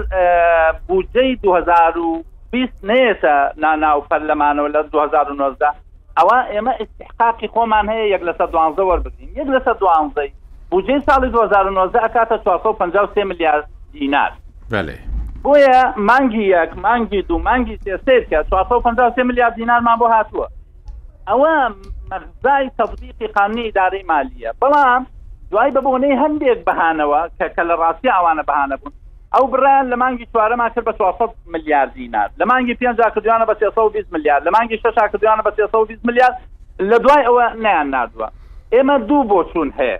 بودجەی 2020 نێتە ناناو پەرلەمانەوە لە 2009دا ئەوا ئێمە ئیستیحقاقی خۆمان هەیە یەک لەسەد دوانزە وەربگرین یەک لەسەد دوانزەی بودجەی ساڵی دوو هەزار و نۆزدە ئەکاتە چوار سەد و پەنجا و سێ ملیار دینار بەلێ. بۆیە مانگی یەک مانگی دوو مانگی سێ سەیر کە چوار سەد و پەنجا و سێ ملیار دینارمان بۆ هاتووە ئەوە مەغزای تەطبیقی قانونی ئیدارەی مالیە بەڵام دوای بە بۆنەی هەندێک بەهانەوە کە کە لە ڕاستیا ئەوانە بەهانە بوون ئەو بڕەیان لە مانگی چوارەما کرد بە چوار سەد ملیار دینار، لە مانگی پێنجا کردویانە بە سێ سەد و بیست ملیار، لە مانگی شەشا کردویانە بە سێ سەد و بیست ملیار، لە دوای ئەوە نەیانناردووە. ئێمە دوو بۆچوون هەیە.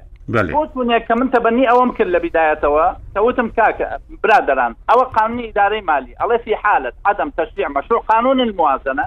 بۆچوونێک کە من تەبەنی ئەوەم کرد لە بیدایەتەوە کە وتم کاک، برادەران، ئەوە قانونی ئیدارەی مالی، ئەڵێ فی حالە عدم تشریع مشروع قانون الموازنە،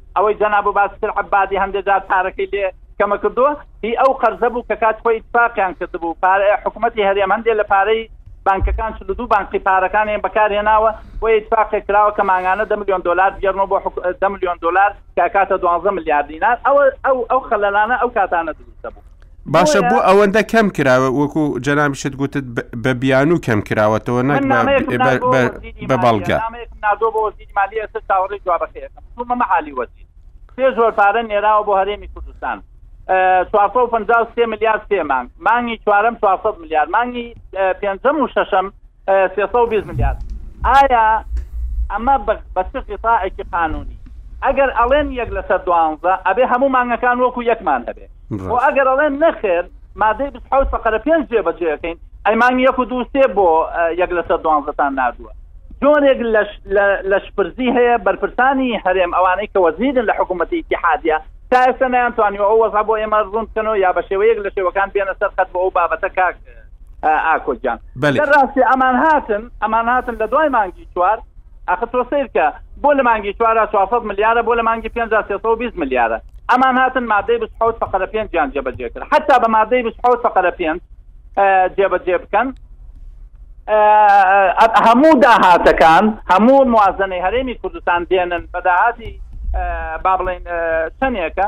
ئەوەی جەناب و باسکر عەبادی هەندێ جار پارەکەی لێ کەمەکردووە هی ئەو قەرزە بوو کە کات خۆی ئیتفاقیان کردبوو پار حکومەتی هەرێم هەندێ لە پارەی بانکەکان چل و دوو بانقی پارەکانیان بەکار هێناوە بۆیە ئیتفاقێک کراوە کە مانگانە دە ملیۆن دۆلار بگێڕنەوە بۆ حکو دە ملیۆن دۆلار کە ئەکاتە دوازدە ملیار دینار ئەوە ئەو ئەو خەلەلانە ئەو کاتانە دروست دەبوو. باشە بۆ ئەوەندە کەم کراوە وەکو جەنامیشت گوتت بە بیان و کەم کراوەتەوە نەک بە بەڵگە نادۆ بۆ وەزیری مالی ئەسر تاوەڕی جوابەکەیەکەم چوومە مەعالی وەزیر پێ زۆر پارە نێراوە بۆ هەرێمی کوردستان 453 ملیار سێ مانگ مانگی چوارم 400 ملیار مانگی پێنجەم و شەشەم سێ سەد و بیست ملیار ئایا ئەمە بە چ غیتائێکی قانونی ئەگەر ئەڵێن یەک لەسەر دوانزە ئەبێ هەموو مانگەکان وەکو یەکمان هەبێ خۆ ئەگەر ئەڵێن نەخێر مادەی بیست و حەوت فەقرە پێنج جێبەجێەکەین ئەی مانگی یەک و دوو سێ بۆ یەک لەسەر دوانزەتان ناردووە جۆرێک لەشپرزی هەیە بەرپرسانی هەرێم ئەوانەی کە وەزیرن لە حکوومەتی اتحادە تا ئێستا نەیانتوانی ئەو وەزا بۆ ئێمە ڕوون بکەنەوە یا بە شێوەیەک لە شێوەکان بێنە سەر خەت بۆ ئەو بابەتە کاک ئاکۆگیان لە ڕاستی ئەمان هاتن ئەمان هاتن لە دوای مانگی چوار ئەخ تۆ سیرکە بۆ لە مانگی چوارە 400 ملیارە بۆ لە مانگی 520 ملیارە ئەمان هاتن مادەی بحوت فقرە پێنج جیان جێبەجێ کرد حتا بە مادەی بحوت فقرە پێنج جێبەجێ بکەن هەموو داهاتەکان هەموو موازنەی هەرێمی کوردستان دێنن بەداهاتی با بڵێن چەندێکە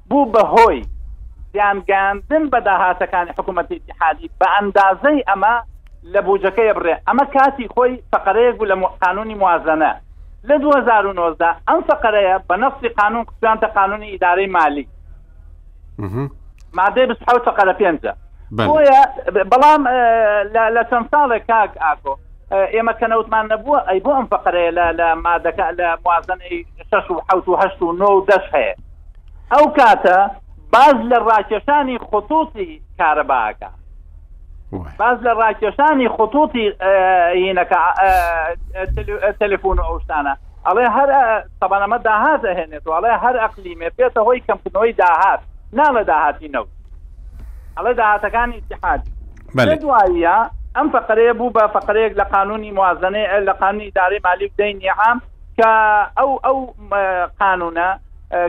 بوو بە هۆی زیان گەیاندن بە داهاتەکانی حکوومەتی ئیتیحادی بە ئەندازەی ئەمە لە بووجەکەی بڕێ ئەمە کاتی خۆی فەقەرەیەک بوو لە قانوونی موازەنە لە دوو هەزار و نۆزدە ئەم فەقەرەیە بە نەفسی قانوون قسویانتە قانوونی ئیدارەی مالی مادەی بیست حەوت فەقەرە پێنجە بۆیە بەڵام لە چەند ساڵێک کاک ئاکۆ ئێمە کە نەوتمان نەبووە ئەی بۆ ئەم فەقەرەیە لە لە مادەکە لە موازنەی شش و حوت و هەشت و نۆ و دەش هەیە ئەو کاتە باز لە ڕاکێشانی خطوتی کارەباکە باز لە ڕاکێشانی خطوتی هینەکە تەلفۆن و ئەوشتانە ئەڵێ هەر تەبانەمە داهات ئەهێنێت و ئەڵێ هەر ئەقلیمێ بێتە هۆی کەمکردنەوەی داهات ناڵە داهاتی نەوت ئەڵێ داهاتەکانی اتحادی دوایە ئەم فقرەیە بوو بە فقرەیەک لە قانونی موازنەی لە قانونی دارەی مالی و دەینی عام کە ئەو ئەو قانونە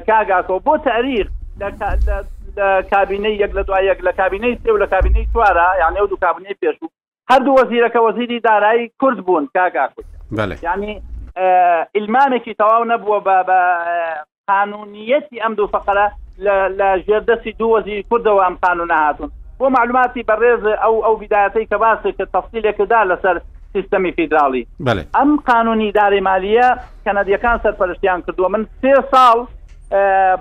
کاک ئاکۆ بۆ تاریخ لە کابینەی یەک لە دوای یەک لە کابینەی سێ و لە کابینەی چوارە یانێ و دوو کابینەی پێشوو هەردوو وەزیرەکە وەزیری دارایی کورد بوون کاک ئاکۆ ینی ئیلمامێکی تەواو نەبووە بە بە قانونیەتی ئەم دوو فقرە لە ژێردەسی دوو وەزیری کوردەوە ئەم قانون نهاتون بۆ معلوماتی بەڕێز ئەو ئەو بداەتی کە باسی کە تەفسیلێکدا لەسەر سیستەمی فیدراڵی ئەم قانونی دارێ مالیە کەنەدیەکان سەرپەرشتیان کردووە من سێ ساڵ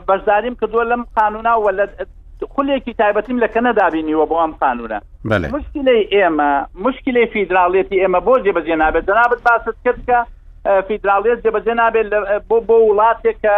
بەشداریم کردووە لەم قانونا و لە خولێکی تایبەتیم لە کەنەدا بینیوە بۆ ئەم قانونە مشکلی ئێمە مشکلی فیدراڵێتی ئێمە بۆ جێبەجێ نابێت جنابەت باست کرد کە فیدراڵێت جێبەجێ نابێت بۆ بۆ وڵاتێکە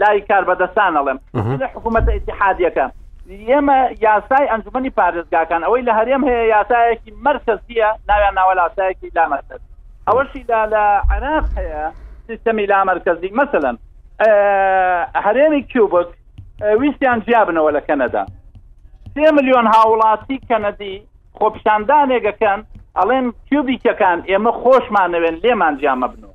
لای کاربەدەستان ئەڵێم حکوومەتە اتحادیەکە ئێمە یاسای ئەنجومی پارێزگاکان ئەوەی لە هەرێم هەیە یاسایەکی مرکزیە ناویان ناوە لاسایەکی لا مرکز ئەوەشی لا لە عراق هەیە سیستەمی لا مرکزی مەسەن هەرێمی کیوبک ویستیان جیابنەوە لە کەنەدا سێ میلیۆن هاوڵاتی کەنەدی خۆپشاندانێکەکەن ئەڵێن کیوبیکەکان ئێمە خۆشمانەوێن لێمان جامە بنەوە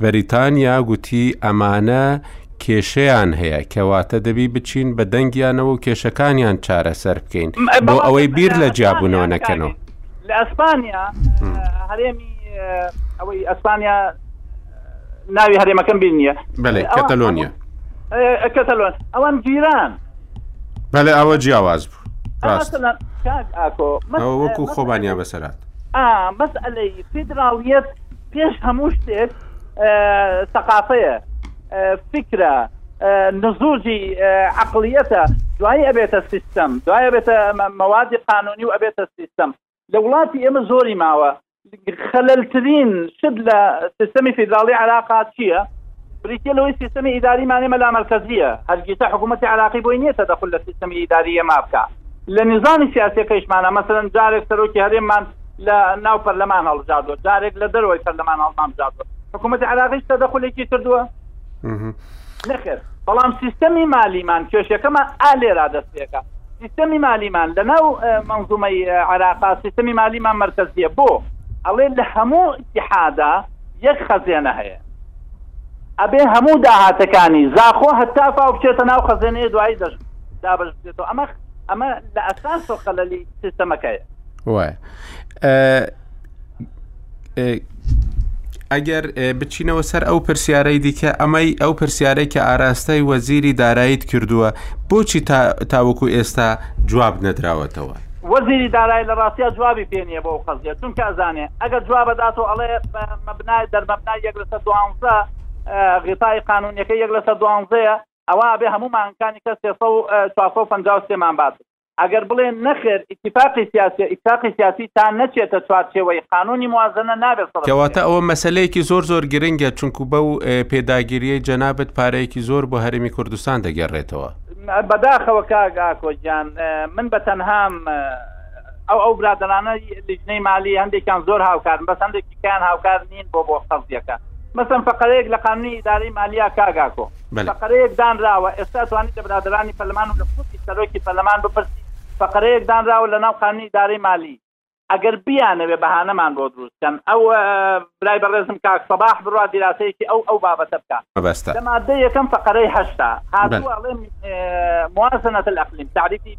بەریتانیا گوتی ئەمانە کێشەیان هەیە، کەواتە دەبی بچین بە دەنگیانەوە و کێشەکانیان چارەسەر بکەین بۆ ئەوەی بیر لە جیابوونەوە نەکەنەوە. لە ئەسپانیا هەرێمی ئەوەی ئەسپانیا ناوی هەرێمەکەم بیر نییە بەێ کەتەلۆنیە کەتەلۆن ئەوان جیران بەێ ئەوە جیاواز بوو وەکو خۆبانیا بەسەرات بەس ئەلەی فیدراڵیت پێش هەموو شتێک سەقافەیە فکرە نزوجی عقلیەتە دوایی ئەبێتە سیستەم دوایە بێتە مەوادی قانونی و ئەبێتە سیستەم لە وڵاتی ئێمە زۆری ماوە خەلەلترین شت لە سیستەمی فیدراڵی عراقا چییە بریتە لەوەی سیستەمی ئیداری مانێ مەلا مرکزیە هەرگیتە حکوومەتی عراقی بۆی نییە تەدەخل لە سیستەمی ئیداریە مابکە لە نظامی سیاسەکەیشمانە مەسەرەن جارێک سەرۆکی هەرێممان لە ناو پەرلەمان هەڵبژاردوە جارێک لە دەرەوەی پەرلەمان هەڵمامژاردوە حکوومەتی عراقیش تەدەخولێکی کردووە نەخێر بەڵام سیستەمی مالیمان کێشەکەمە ئا لێرا دەستێکە سیستەمی مالیمان لە ناو منزومەی عراقا سیستەمی مالیمان مرکزیە بۆ ئەڵێ لە هەموو اتحادا یەک خەزێنە هەیە ئەبێ هەموو داهاتەکانی زاخۆ هەتا پاو بچێتە ناو خەزێنەیە دوایی دەش دابش بێتەوە ئەمە ئەمە لە ئەساس و خەلەلی سیستەمەکەیە وایە ئەگەر بچینەوە سەر ئەو پرسیارەی دیکە ئەمەی ئەو پرسیارەی کە ئاراستەی وەزیری دارایت کردووە بۆچی تاوەکو ئێستا جواب نەدراوەتەوە وەزیری دارای لە ڕاستیا جوابی پێنیە بۆ قەزیە چونکە ئەزانێ ئەگەر جوابدات و ئەڵێ مەبنای دەرمەبنا یەک لەسە دوانزە غیتای قانونیەکە یەک لەسە دوانزەیە ئەوە بێ هەموو مانکانی کە سێ سێمان بات ئەگەر بڵێن نەخێر ئیتیفاقی سیاسیە ئیتفاقی سیاسی تا نەچێتە چوارچێوەی قانونی موازنە نابێت سەڵ کەواتە ئەوە مەسلەیەکی زۆر زۆر گرنگە چونکو بەو پێداگیریەی جەنابەت پارەیەکی زۆر بۆ هەرمی کوردستان دەگەڕێتەوە بەداخەوە کاک ئاکۆگیان من بە تەنهام ئەو ئەو برادرانە لیژنەی مالی هەندێکیان زۆر هاوکارن بەس هەندێکیان هاوکار نین بۆ بۆ قەزیەکە مەسم فقەیەک لە قانونی ئیداری مالیا کاگاکۆ فەقەرەیەک دانراوە، ئێستا ئەتوانیت لە برادەرانی پەرلەمان و لە خودی سەرۆکی پەرلەمان بپرسی، فەقەرەیەک دانراوە لە ناو قانونی ئیدارەی مالی، ئەگەر بیانەوێت بەهانەمان بۆ دروست بکەن، ئەو برای بەڕێزم کاک سەباح بڕوا دیراسەیەکی ئەو ئەو بابەتە بکا، لە ماددەی یەکەم فەقەرەی هەشتا هاتووە ئەڵێ موازنە الاقلیم تەعریفی.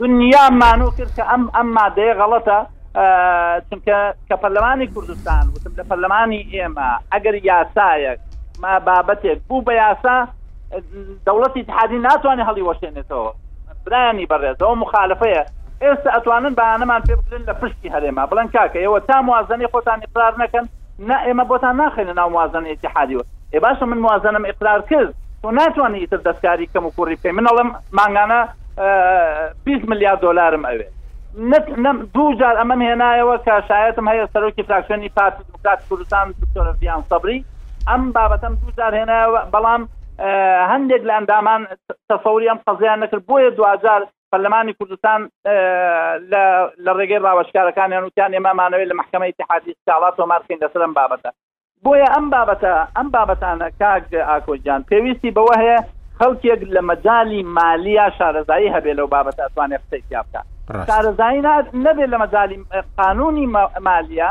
دنیام مانو کرد کە ئەم ئەم مادەیە غەڵەتە چونکە کە پەرلەمانی کوردستان وتم لە پەرلەمانی ئێمە ئەگەر یاسایەک ما بابەتێک بوو بە یاسا دەوڵەتی اتحادی ناتوانێت هەڵی وەشێنێتەوە برانی بەڕێزەوە مخالفەیە ئێستا ئەتوانن بەانەمان پێ بگرن لە پشتی هەرێما بڵێن کاکە ئێوە تا موازنەی خۆتان اقرار نەکەن نا ئێمە بۆتان ناخەینە ناو موازنەی ئیتیحادی و ئێ باشە من موازنەم ئیقرار کرد تۆ ناتوانانی ئیتر دەستکاری کەم و کوڕی بکەی من ئەڵێم مانگانە بیست ملیار دۆلارم ئەوێ نەت نەم دوو جار ئەمەم هێنایەوە کە شایەتم هەیە سەرۆکی فراکسیۆنی پارتی دیموکراتی کوردستان دکتۆر ڤیان سەبری ئەم بابەتەم دوو جار هێنایەوە بەڵام هەندێک لە ئەندامان تەسەوری ئەم قەزیان نەکرد بۆیە دواجار پەرلەمانی کوردستان لە ڕێگەی ڕاوەشکارەکانیان وتیان ئێمە مانەوەی لە محکمە اتحادی سکاڵا تۆمارکەین لەسەر ئەم بابەتە بۆیە ئەم بابەتە ئەم بابەتانە کاک ئاکۆجان پێویستی بەوە هەیە خەڵکێک لە مەجای مالیە شارەزایی هەبێ لەو بابەت ئەتوانێت قسەی تیا بکە شارەزایی نەبێت لە مەجای قانونی مالیە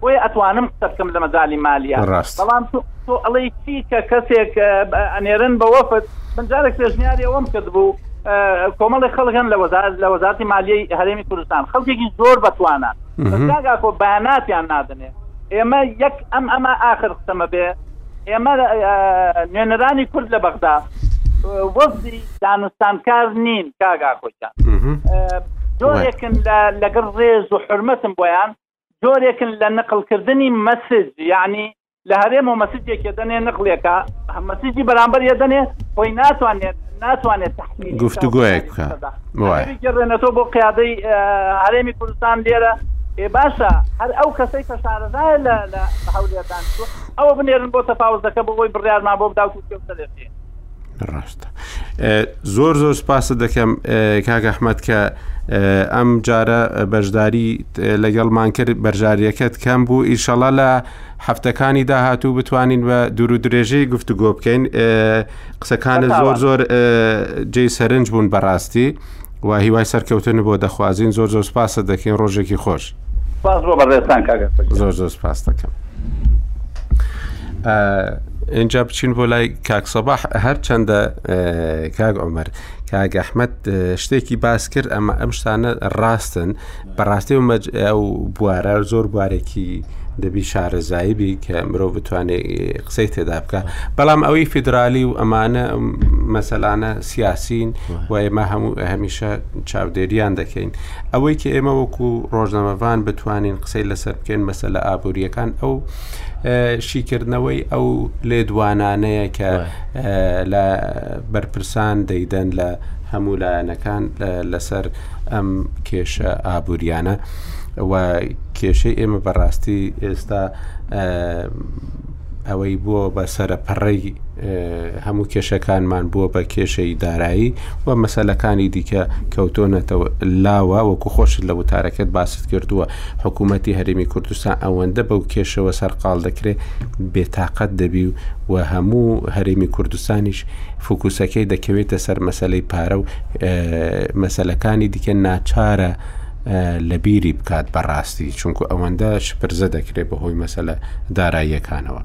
بۆیە ئەتوانم قسە بکەم لە مەجالی مالیات ڕاست بەڵام تۆ تۆ ئەڵێی چی کە کەسێک اه، ب- ئەنێرن بە وەفد من جارێک پێشنیاری ئەوەم کرد بوو اه، کۆمەڵی خەڵک هەن لە وەزارەت لە وەزارەتی مالیەی هەرێمی کوردستان خەڵکێکی زۆر بەتوانان بەس کاک ئاکۆ بەیاناتیان نادەنێ ئێمە یەک ئەم ئەمە ئاخر قسەمە بێ ئێمە اه، نوێنەرانی کورد لە بەغدا اه، وەفدی دانوستانکار نین کاک ئاکۆ گیان. اه، جۆرێکن لە لەگەڵ ڕێز و حورمەتم بۆیان جۆرێکن لە نقلکردنی مەسج یعنی لە هەرێم و مەسجێکێ دەنێ نقلێکە مەسجی بەرامبەر یە دەنێ خۆی ناتوانێت ناتوانێت گفتوگوۆیەک بکەڕێنەوە بۆ قیادەی هەرێمی کوردستان لێرە ئێ باشە هەر ئەو کەسەی کە شارەزایە لە هەولێردان ئەوە بنێرن بۆ تەفاوزەکە بۆ بۆی بڕارمان بۆ بداوت و پێ سەرێ ڕاستە زۆر زۆر سپاست دەکەم کاگەحمد کە ئەم جارە بەشداری لەگەڵمان کرد بەرژاریەکەت کەم بوو ئیشەڵە لە هەفتەکانی داهاتوو بتوانین بە دوور و درێژەی گفتوگۆ بکەین قسەکانت زۆر زۆر جێ سەرنج بوون بەڕاستی. و هیوای سەرکەوتن بۆ دەخوازین زۆر زۆر سپاست دەکەین ڕۆژێکی خۆش سپاس بۆ بەڕێزتان کاکە خۆش. زۆر زۆر سپاس دەکەم اینجا بچین بۆ لای کاک سەباح هەر چەندە کاک عمر کاگەحمد شتێکی باس کرد ئەمە ئەم شتانە ڕاستن بەڕاستی و مەج ئەو بوارە زۆر بوارێکی دەبی شارەزایی بی کە مرۆ بتوانێت قسەی تێدا بکە بەڵام ئەوەی فیدراالی و ئەمانە مەسەلانە سیاسین و ئێمە هەموو هەمیشە چاودێریان دەکەین ئەوەی کە ئێمە وەکو ڕۆژنامەڤان بتوانین قسەی لەسەر بکەین مەسەلە ئابوووریەکان ئەو شیکردنەوەی ئەو لێدوانانەیە کە لە بەرپرسان دەیدەن لە هەموو لایەنەکان لەسەر ئەم کێشە ئابووریانە و کێشەی ئێمە بەڕاستی ئێستا ئەوەی بووە بە سەرپەڕی هەموو کێشەکانمان بووە بە کێشەی دارایی و مەسلەکانی دیکە کەوتۆنەتەوە لاوە وەکو خۆش لە وتارەکەت باست کردووە حکوومەتتی هەرمی کوردستان ئەوەندە بەو کێشەوە سەرقال دەکرێت بێتاقەت دەبی و و هەموو هەرێمی کوردستانیش فوکوسەکەی دەکەوێتە سەر مەسەلەی پارە و مەسەلەکانی دیکە ناچارە لەبیری بکات بەڕاستی چونکو ئەوەندە شپرزە دەکرێت بە هۆی مەسەلە داراییەکانەوە.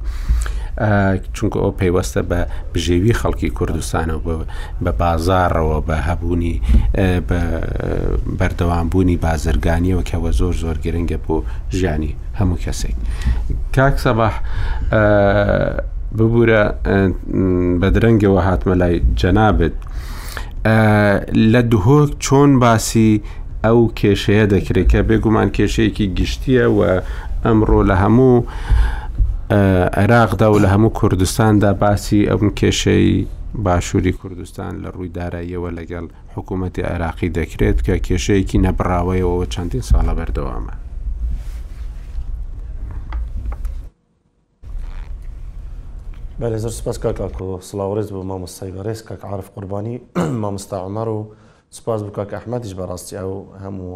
چونکە ئەو پەیوەستە بە بژێوی خەڵکی کوردستانەوە بە بازارڕەوە بە هەبوونی بەردەوامبوونی بازرگانیەوە کەەوە زۆر زۆر گرنگە بۆ ژیانی هەموو کەسێک کاک سەباح ببوورە بە درەنگەوە هاتمە لای جەنابێت لە دهۆک چۆن باسی ئەو کێشەیە دەکرێت کە بێگومان کێشەیەکی گشتیە و ئەمڕۆ لە هەموو عێراقدا و لە هەموو کوردستاندا باسی ئەم کێشەی باشووری کوردستان لە ڕووی داراییەوە لەگەڵ حکوومەتی عێراقی دەکرێت کە کێشەیەکی نەبڕاوەیە و چەندین ساڵە بەردەوامە. بەێ زۆر سپاس کاکاکۆ سلااوڕێز بۆ مامۆستای بەڕێز کاک عاعرف قوربانی مامۆستا عمەر و سپاس بکە کە ئەحمەدیش بەڕاستی ئەو هەموو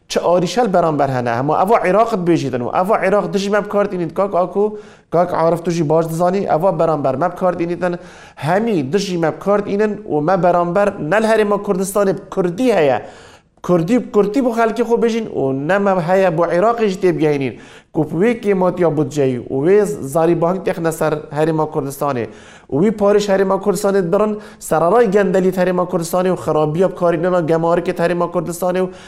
چ ئاریشەل بەرامبەر هەنە هەموو ئەڤا عیراقت بێژیدن و ئەڤا عیراق دژی مە بکاردینید کاک ئاکو کاک عارف توژی باش دزانی ئەڤا بەرامبەر مە بکاردینیدن هەمی دژی مە بکاردینن و مە بەرامبەر نەل هەرێما کوردستانی کوردی هەیە کوردی و کورتی بۆ خەلکی خۆ بێژین و نەمە هەیە بۆ عیراقیش تێبگەینین کوپ وێ کێمات یا بودجەیی و وێ زاری بانک تێخنە سەر هەرێما کوردستانی و وی پاریش هەرێما کوردستانێت بڕن سەرەڕای گەندەلیت هەرێما کوردستانی و خرابیە بکارینەنا گەمارکێت هەرێما کوردستانی و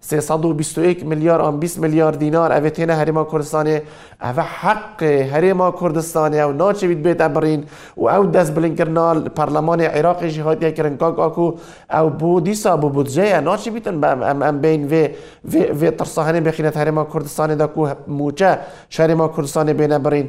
سێ سەد و بیست و یەک ملیار ئان بیست ملیار دینار ئەێ تێنە هەرێما کوردستانێ، ئەڤە حەقێ هەرێما کوردستانێ و ناچێویت بێتە بڕین و ئەو دەس بلند کردنا پەرلەمانێ عیراقیشی هاتیە کرن کاک ئاکو ئەو بۆ دیسا بۆ بودجەیە ناچێویتن بە ئەم ئەم ئەم بین ڤێ ڤێ ڤێ تڕساهنێ بخینەت هەرێما کوردستانێ دەکو موچە شەرێما کوردستانێ بێنە بڕین.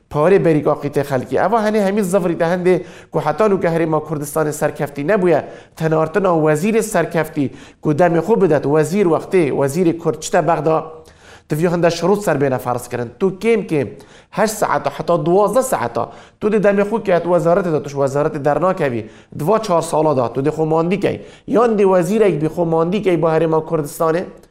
پارەی بەریگ ئاقیتەی خەلکی ئەڤا هەنێ هەمیل زڤری دە هەندێ کو حەتا نوو کە هەرێما کوردستانێ سەرکەفتی نەبویە، تەنارتنا وەزیرێ سەرکەفتی کو دەمێ خو بدەت وەزیر وەختێ وەزیرێ کورد چتە بەغدا تڤیا هەندە شروط سەر بێنە فەرز کرن تو کێم کێم هەشت ساعەتا حەتا دوازدە ساعەتا تو دێ دەمێ خو کەێت وەزارەتێ دا توش وەزارەتێ دەرناکەوی دڤا چار ساڵا دا تو دێ خو ماندی کەی یان دێ وەزیرێک بی خو ماندی کەی بۆ هەرێما کوردستانێ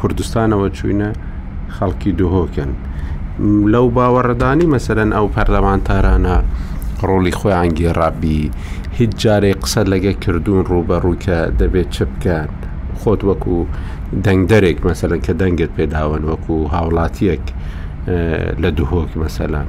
کوردستانەوە چوینە خەڵکی دهۆکن لەو باوەڕدانی مەسەرەن ئەو پەرلەمانتارانە ڕۆڵی خۆیان گێڕابی هیچ جارێک قسە لەگە کردوون ڕوبەڕووکە دەبێت چ بکات خۆت وەکو دەنگدەرێک مەسەرەن کە دەنگت پێداون وەکو هاوڵاتیەک لە دهۆک مەسەلان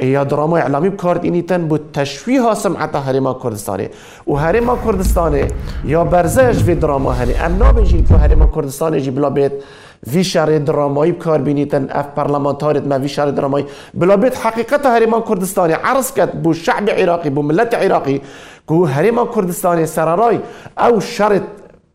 ئێ یا دراما ئیعلامی بکارد ئینی تەن بۆ تەشویها سمعەتا هەرێما کوردستانێ و هەرێما کوردستانێ یا بەرزەش ڤێ دراما هەنێ ئەم نابێژین کۆ هەرێما کوردستانێ ژی بلا بێت ڤی شەڕێ درامایی بکار بینیتن ئەف پەرلەمانتارێت مە ڤی شەڕێ درامایی بلا بێت حەقیقەتا هەرێما کوردستانێ عەرز کەت بۆ شەعب عیراقی بۆ ملەت عیراقی کو هەرێما کوردستانێ سەرەڕای ئەو شەڕێت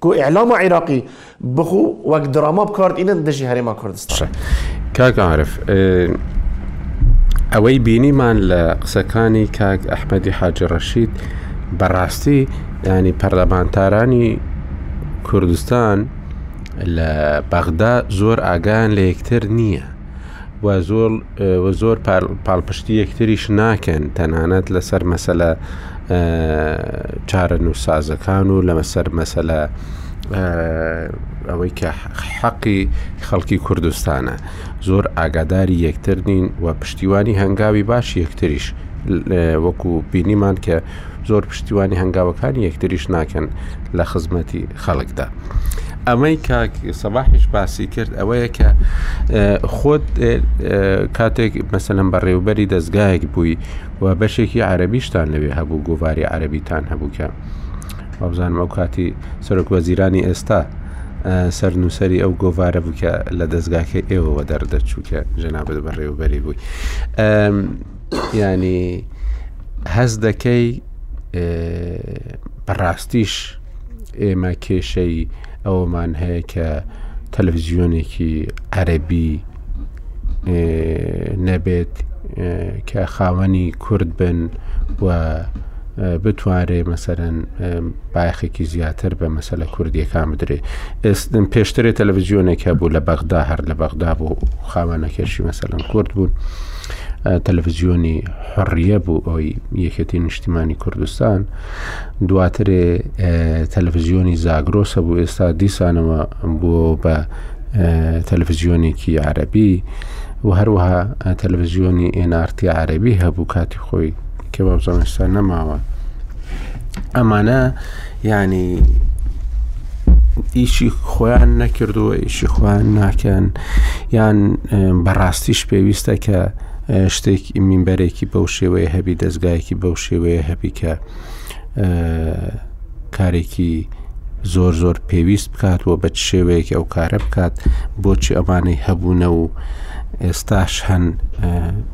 کو ئیعلامە عیراقی بخو وەک دراما بکارد ئینن دژی هەرێما کوردستان کاک عارف ئەوەی بینیمان لە قسەکانی کاک ئەحمەدی حاجی ڕەشید بەڕاستی ینی پەرلەمانتارانی کوردستان لە بەغدا زۆر ئاگان لە یەکتر نییە و زۆڵ و زۆر پاڵپشتی یەکتریش ناکەن تەنانەت لەسەر مەسەلە چارە نووسازەکان و لەمەسەر مەسەلە ئەوەی کە حەقی خەڵکی کوردستانە زۆر ئاگاداری یەکتر نین و پشتیوانی هەنگاوی باش یەکتریش وەکو بینیمان کە زۆر پشتیوانی هەنگاوەکانی یەکتریش ناکەن لە خزمەتی خەڵکدا ئەمەی کاک سەباحیش باسی کرد ئەوەیە کە خۆت کاتێک مەسەلم بەڕێوبەری دەستگایەک بووی و بەشێکی عربیشتان لەوێ هەبوو گۆواری عربیتان هەبووکە وابزانم ئەو کاتی سەرۆک وەزیرانی ئێستا سەر نووسری ئەو گۆوارە بوو کە لە دەستگاکە ئێوەوە دەردەچووکە جەنابەت بەڕێوبەری بووی ینی هەست دەکەی بەڕاستیش ئێمە کێشەی ئەومان هەیە کە تەلەڤزیۆنێکی عەربی نەبێت کە خاوەنی کورد بن و بتوانرێ مەسەرەن باخێکی زیاتر بە مەسەلە کوردیەکان بدرێ ئێستم پێشترێ تەلەڤزیۆنێکە بوو لە بەغدا هەر لە بەغدا بوو خاوەنەکەشی مەسەلم کورد بوون. تەلەڤزیۆنی حڕیە بوو ئەوی یەکێتی نیشتیمانی کوردستان دواترێ تەلەڤزیۆنی زاگرۆسە بوو ئێستا دیسانەوە بۆ بە تەلەڤزیۆنێکی عربی و هەروەها تەلەڤزیۆنی ئێنارتی عربی هەبوو کاتی خۆی کە بابزانستا نەماوە ئەمانە یانی ئیشی خۆیان نەکردووە ئیشی خۆیان ناکەن یان بەڕاستیش پێویستە کە شتێک مینبەرێکی بەو شێوەیە هەبی دەستگایەکی بەو شێوەیە هەبی کە کارێکی زۆر زۆر پێویست بکات و بە شێوەیەک ئەو کارە بکات بۆچی ئەمانەی هەبوونە و ئێستاش هەن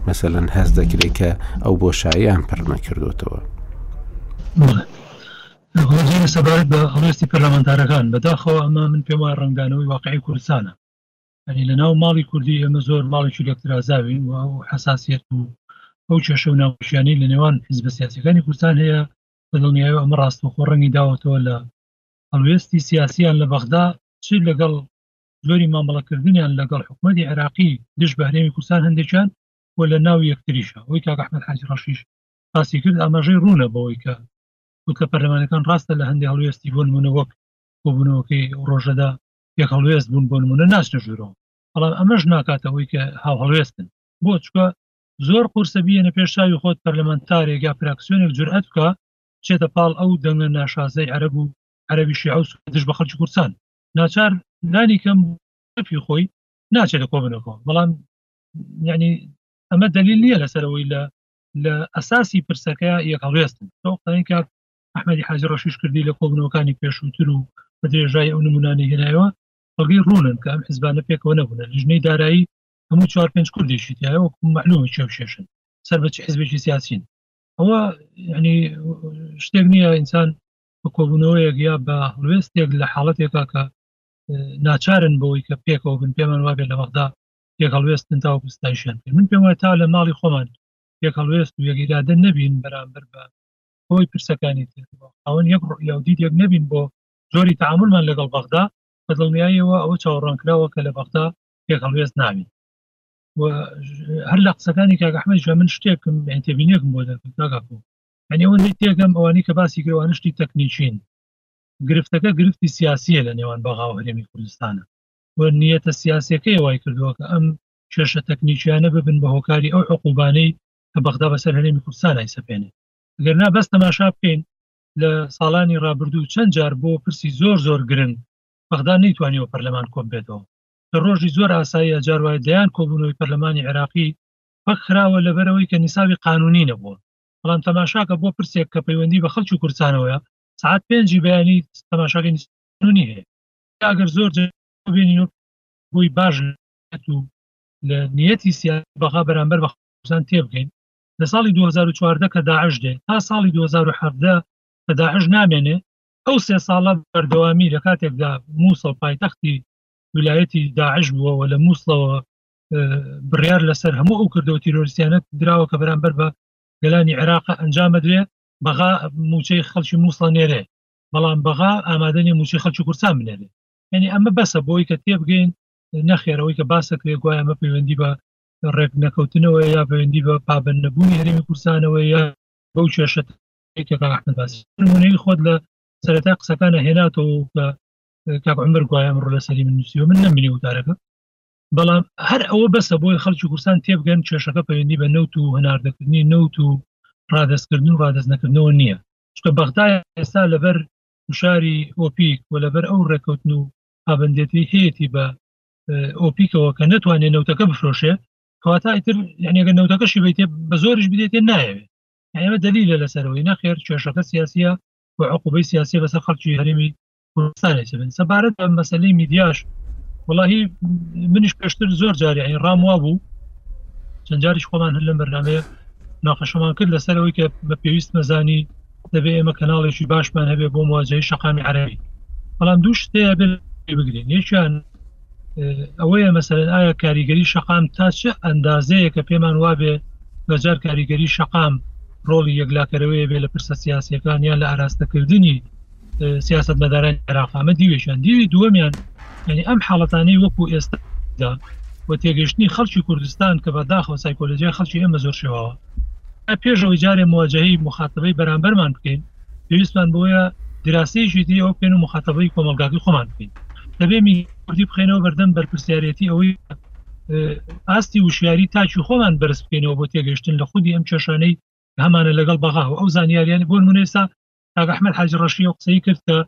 مەسەەن هەز دەکرێت کە ئەو بۆشاییان پڕ نەکردوتەوە. هۆزیری، سەبارەت بە هەڵوێستی پەرلەمانتارەکان، بەداخەوە ئەمە من پێم وایە ڕەنگدانەوەی واقیعی کوردستانە، یانی لەناو ماڵی کوردی ئێمە زۆر ماڵێکی لێکترازاوین و ئەو حەساسیەت و ئەو کێشە و ناخۆشیانەی لە نێوان حیزبە سیاسیەکانی کوردستان هەیە بە دڵنیایەوە ئەمە ڕاستەوخۆ ڕەنگی داوەتەوە لە هەڵوێستی سیاسیان لە بەغدا چ لەگەڵ زۆری مامەڵەکردنیان لەگەڵ حکوومەتی عێراقی دژ بە هەرێمی کوردستان هەندێکیان و لە ناو یەکتریشە ئەوی کاک ئەحمەد حاجی ڕەشیش باسی کرد ئاماژەی ڕوونە بەوەی کە گوتە پەرلەمانەکان ڕاستە لە هەندێک هەڵوێستی بۆ نمونە وەک کۆبوونەوەکەی ڕۆژەدا یەک هەڵوێست بوون بۆ نمونە ناچنە ژوورەوە بەڵام ئەمەش ناکاتەوەی کە هاو هەڵوێستن بۆ چکە زۆر قورسە بیەنە پێش چاوی خۆت پەرلەمانتارێک یا پراکسیۆنێک جورئەت بکە چێتە پاڵ ئەو دەنگە ناشازەی عەرەب و عەربی شیعە و دژ بە خەڵکی کوردستان ناچار لانی کەم پی خۆی ناچێتە کۆبنەکەەوە بەڵام یعنی ئەمە دلیل نییە لەسەرەوەی لە لە ئەساسی پرسەکە یەکەڵێستن تۆ قسەی کاک ئەحمەدی حاجی ڕەشیش کردی لە کۆبنەوەکانی پێشووتر و بە درێژای ئەو نمونانی هێنایەوە بەڵگەی ڕوونن کە ئەم حزبانە پێکەوە نەبوونە لیژنەی دارایی هەموو چوار پێنج کوردێکی تایە وەکو معلومە چێو شێشن سەر بە چ حزبێکی سیاسین ئەوە ینی شتێک نییە ئینسان بە کۆبوونەوەیەک یا بە هەڵوێستێک لە حاڵەتێکا کە ناچارن بۆی کە پێکەوە بن پێمان وابێت لە بەغدا یەک هەڵوێستن تاوەکو ستایشیان کرد من پێم وایە تا لە ماڵی خۆمان یەک هەڵوێست و یەک ئیرادە نەبین بەرامبەر بە کۆی پرسەکانی تر ئەوەن یەک ڕوئیا و دیدێک نەبین بۆ جۆری تعاملمان لەگەڵ بەغدا بە دڵنیاییەوە ئەوە چاوەڕوانکراوە کە لە بەغدا یەک هەڵوێست ناوی و هەر لە قسەکانی کاگەحمەی ژە من شتێکم تێبینێکم بۆ دەکەم کاگاکۆ ئەنی ئەوەندەی تێگەم ئەوانی کە باسی گرەوانە شتی تەکنیکین گرفتەکە گرفتی سیاسیە لە نێوان بەغا و هەرێمی کوردستانە و نیەتە سیاسیەکەی وای کردووە کە ئەم کێشە تەکنیکیانە ببن بە هۆکاری ئەو عقوبانەی کە بەغدا بەسەر هەرێمی کوردستان ئایسەپێنێ گەر نا بەس تەماشا بکەین لە ساڵانی رابردوو چەند جار بۆ پرسی زۆر زۆر گرنگ بەغدا نەیتوانیەوە پەرلەمان کۆب بێتەوە لە ڕۆژی زۆر ئاساییە جار وایە دەیان کۆبوونەوەی پەرلەمانی عێراقی پەک خراوە لەبەرەوەی کە نیساوی قانونی نەبووە بەڵام تەماشاکە بۆ پرسێک کە پەیوەندی بە خەڵکی کورسانەوەە سعات پێنجی بەیانی تەماشاگەنی هەیە ئەگەر زۆر بێنین بۆی باش و لە نیەتی سیا بەغا بەرامبەر بەخزان تێبگەین لە ساڵی 2014 کە داعش دێ تا ساڵی 2017 کە داعش نامێنێ ئەو سێ ساڵە بەردەوامی لە کاتێکدا مووسڵ پایتەختی ولایەتی داعش بووەوە لە مووسڵەوە بڕیار لەسەر هەموو ئەو کردەوە تیرۆریسیانە دراوە کە بەرامبەر بە گەلانی عێراق ئەنجامەدرێ بەغا موچەی خەڵکی مووسڵە نێرێ بەڵام بەغا ئامادەنی موچی خەلکی کورسان بنێنێ یعنی ئەمە بەسە بۆی کە تێبگەین نەخێرەوەی کە باسە کرێ گوایە ئەمە پەیوەندی بە ڕێک نەکەوتنەوە یا پەیوەندی بە پابند نەبوونی هەرێمی کورسانەوە یا بەو کێشە باسی خۆت لە سەرەتا قسەکانە هێناتەوە کە کاک عمر گوایە ڕۆ لە سەری من نووسیوە من نەمینی وتارەکە بەڵام هەر ئەوە بەسە بۆی خەلکی کورسان تێبگەن کێشەکە پەیوەندی بە نەوت و هەناردەکردنی نەوت و ڕادستکردن و ڕادستنەکردنەوە نییە چکە بەغدا ئێستا لەبەر گوشاری ئۆپیک و لەبەر ئەو ڕێککەوتن و پابندێتی هەیەی بە ئۆپیکەوە کە نتوانێت نەوتەکە بفرۆشێ کەواتە ئیتر یعنیگە نەوتەکەشی بیتێ بە زۆریش بدێتێ نایەوێت ئەمە دلیلە لەسەرەوەی نەخێر کێشەکە سیاسیە و عقوبەی سیاسی بەسەر خەڵکی هەرمی کوردستانی سەبن سەبارەت بە مەسلەی میدیاش وڵی منیش پێشتر زۆر جاریانی ڕام وا بوو چەند جاریش خۆمان هەر لەم بەرنمەیە ناقەشەمان کرد لەسەر ئەوەی کە بە پێویست مەزانی دەبێ ئێمە کەناڵێکی باشمان هەبێ بۆ مواجهی شقامی عربی بەڵام دوو شتەیە بێ بگرین یەکیان ئەوەیە مەسەرەن ئایا کاریگەری شقام تا چه ئەندازەیە کە پێمان وابێ بەجار کاریگەری شقام ڕۆڵی یەکلاکەرەوەی بێ لە پرسە سیاسەکان یان لە ئاراستەکردنی سیاست مەدارانی عراق ئەمە دیوێکیان دیوی دووەمیان یعنی ئەم حاڵەتانەی وەکو ئێستا و تێگەشتنی خەڵکی کوردستان کە بە داخەوە سایکۆلۆژیای خەڵکی ئێمە زۆر شێواوە پێشەوەی جارێ مواجهەی مخاتبەی بەرامبەرمان بکەین پێویستمان بۆیە دراسەیەکی دی ئەو پێن و مخاتبەی کۆمەلگاکی خۆمان بکەین دەبێ میکردی بخێنەوە بەردەم بەرپرسیارەتی ئەوەی ئاستی وشیاری تاچی خۆمان بەرز بکەینەوە بۆ تێگەشتن لە خودی ئەم کێشانەی هەمانە لەگەڵ بەغا و ئەو زانیاریان بۆ منێسا کاک ئەحمەد حاجی ڕەشی ئەو قسەی کرد کە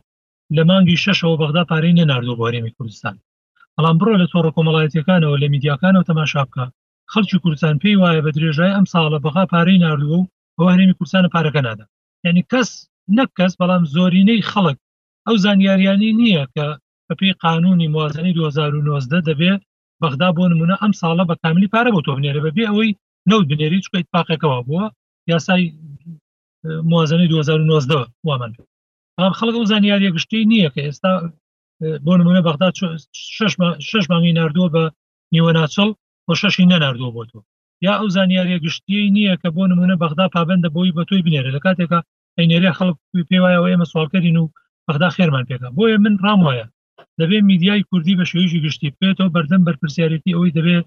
لە مانگی شەشەوە بەغدا پارەی نەناردووە بۆ هەرێمی کوردستان بەڵام بڕۆ لە تۆڕە کۆمەڵایەتیەکانەوە لە میدیاکانەوە تەماشا بکە خەڵکی کوردستان پێی وایە بە درێژای ئەم ساڵە بەغا پارەی ناردووە و ئەوە هەرێمی کوردستانە پارەکە نادا یعنی کەس نەک کەس بەڵام زۆرینەی خەڵک ئەو زانیاریانی نییە کە بەپی قانونی موازنەی 2019 دەبێ بەغدا بۆ نمونە ئەم ساڵە بە کاملی پارە بۆ تۆ بنێرە بەبێ ئەوەی نەوت بنێری چکە اتفاقەکەەوە بووە یاسای موازنەی 2009 وامان بەڵام خەڵک ئەو زانیاریە گشتی نییە کە ئێستا بۆ نمونە بەغدا شش مانگی نردووە بە نیوە ناچڵ بۆ شەشی نەناردووە بۆ تۆ یا ئەو زانیاریە گشتی نییە کە بۆ نمونە بەغدا پابندە بۆی بە تۆی بنێرە لە کاتێکە ئەینێرە خەڵک پێ وایە و ئێمە سوالکەین و بەغدا خێرمان پێکە بۆیە من ڕام وایە دەبێ میدیای کوردی بە شێویژی گشتی بێتەوە بەردەم بەرپسیارەتی ئەوەی دەبێت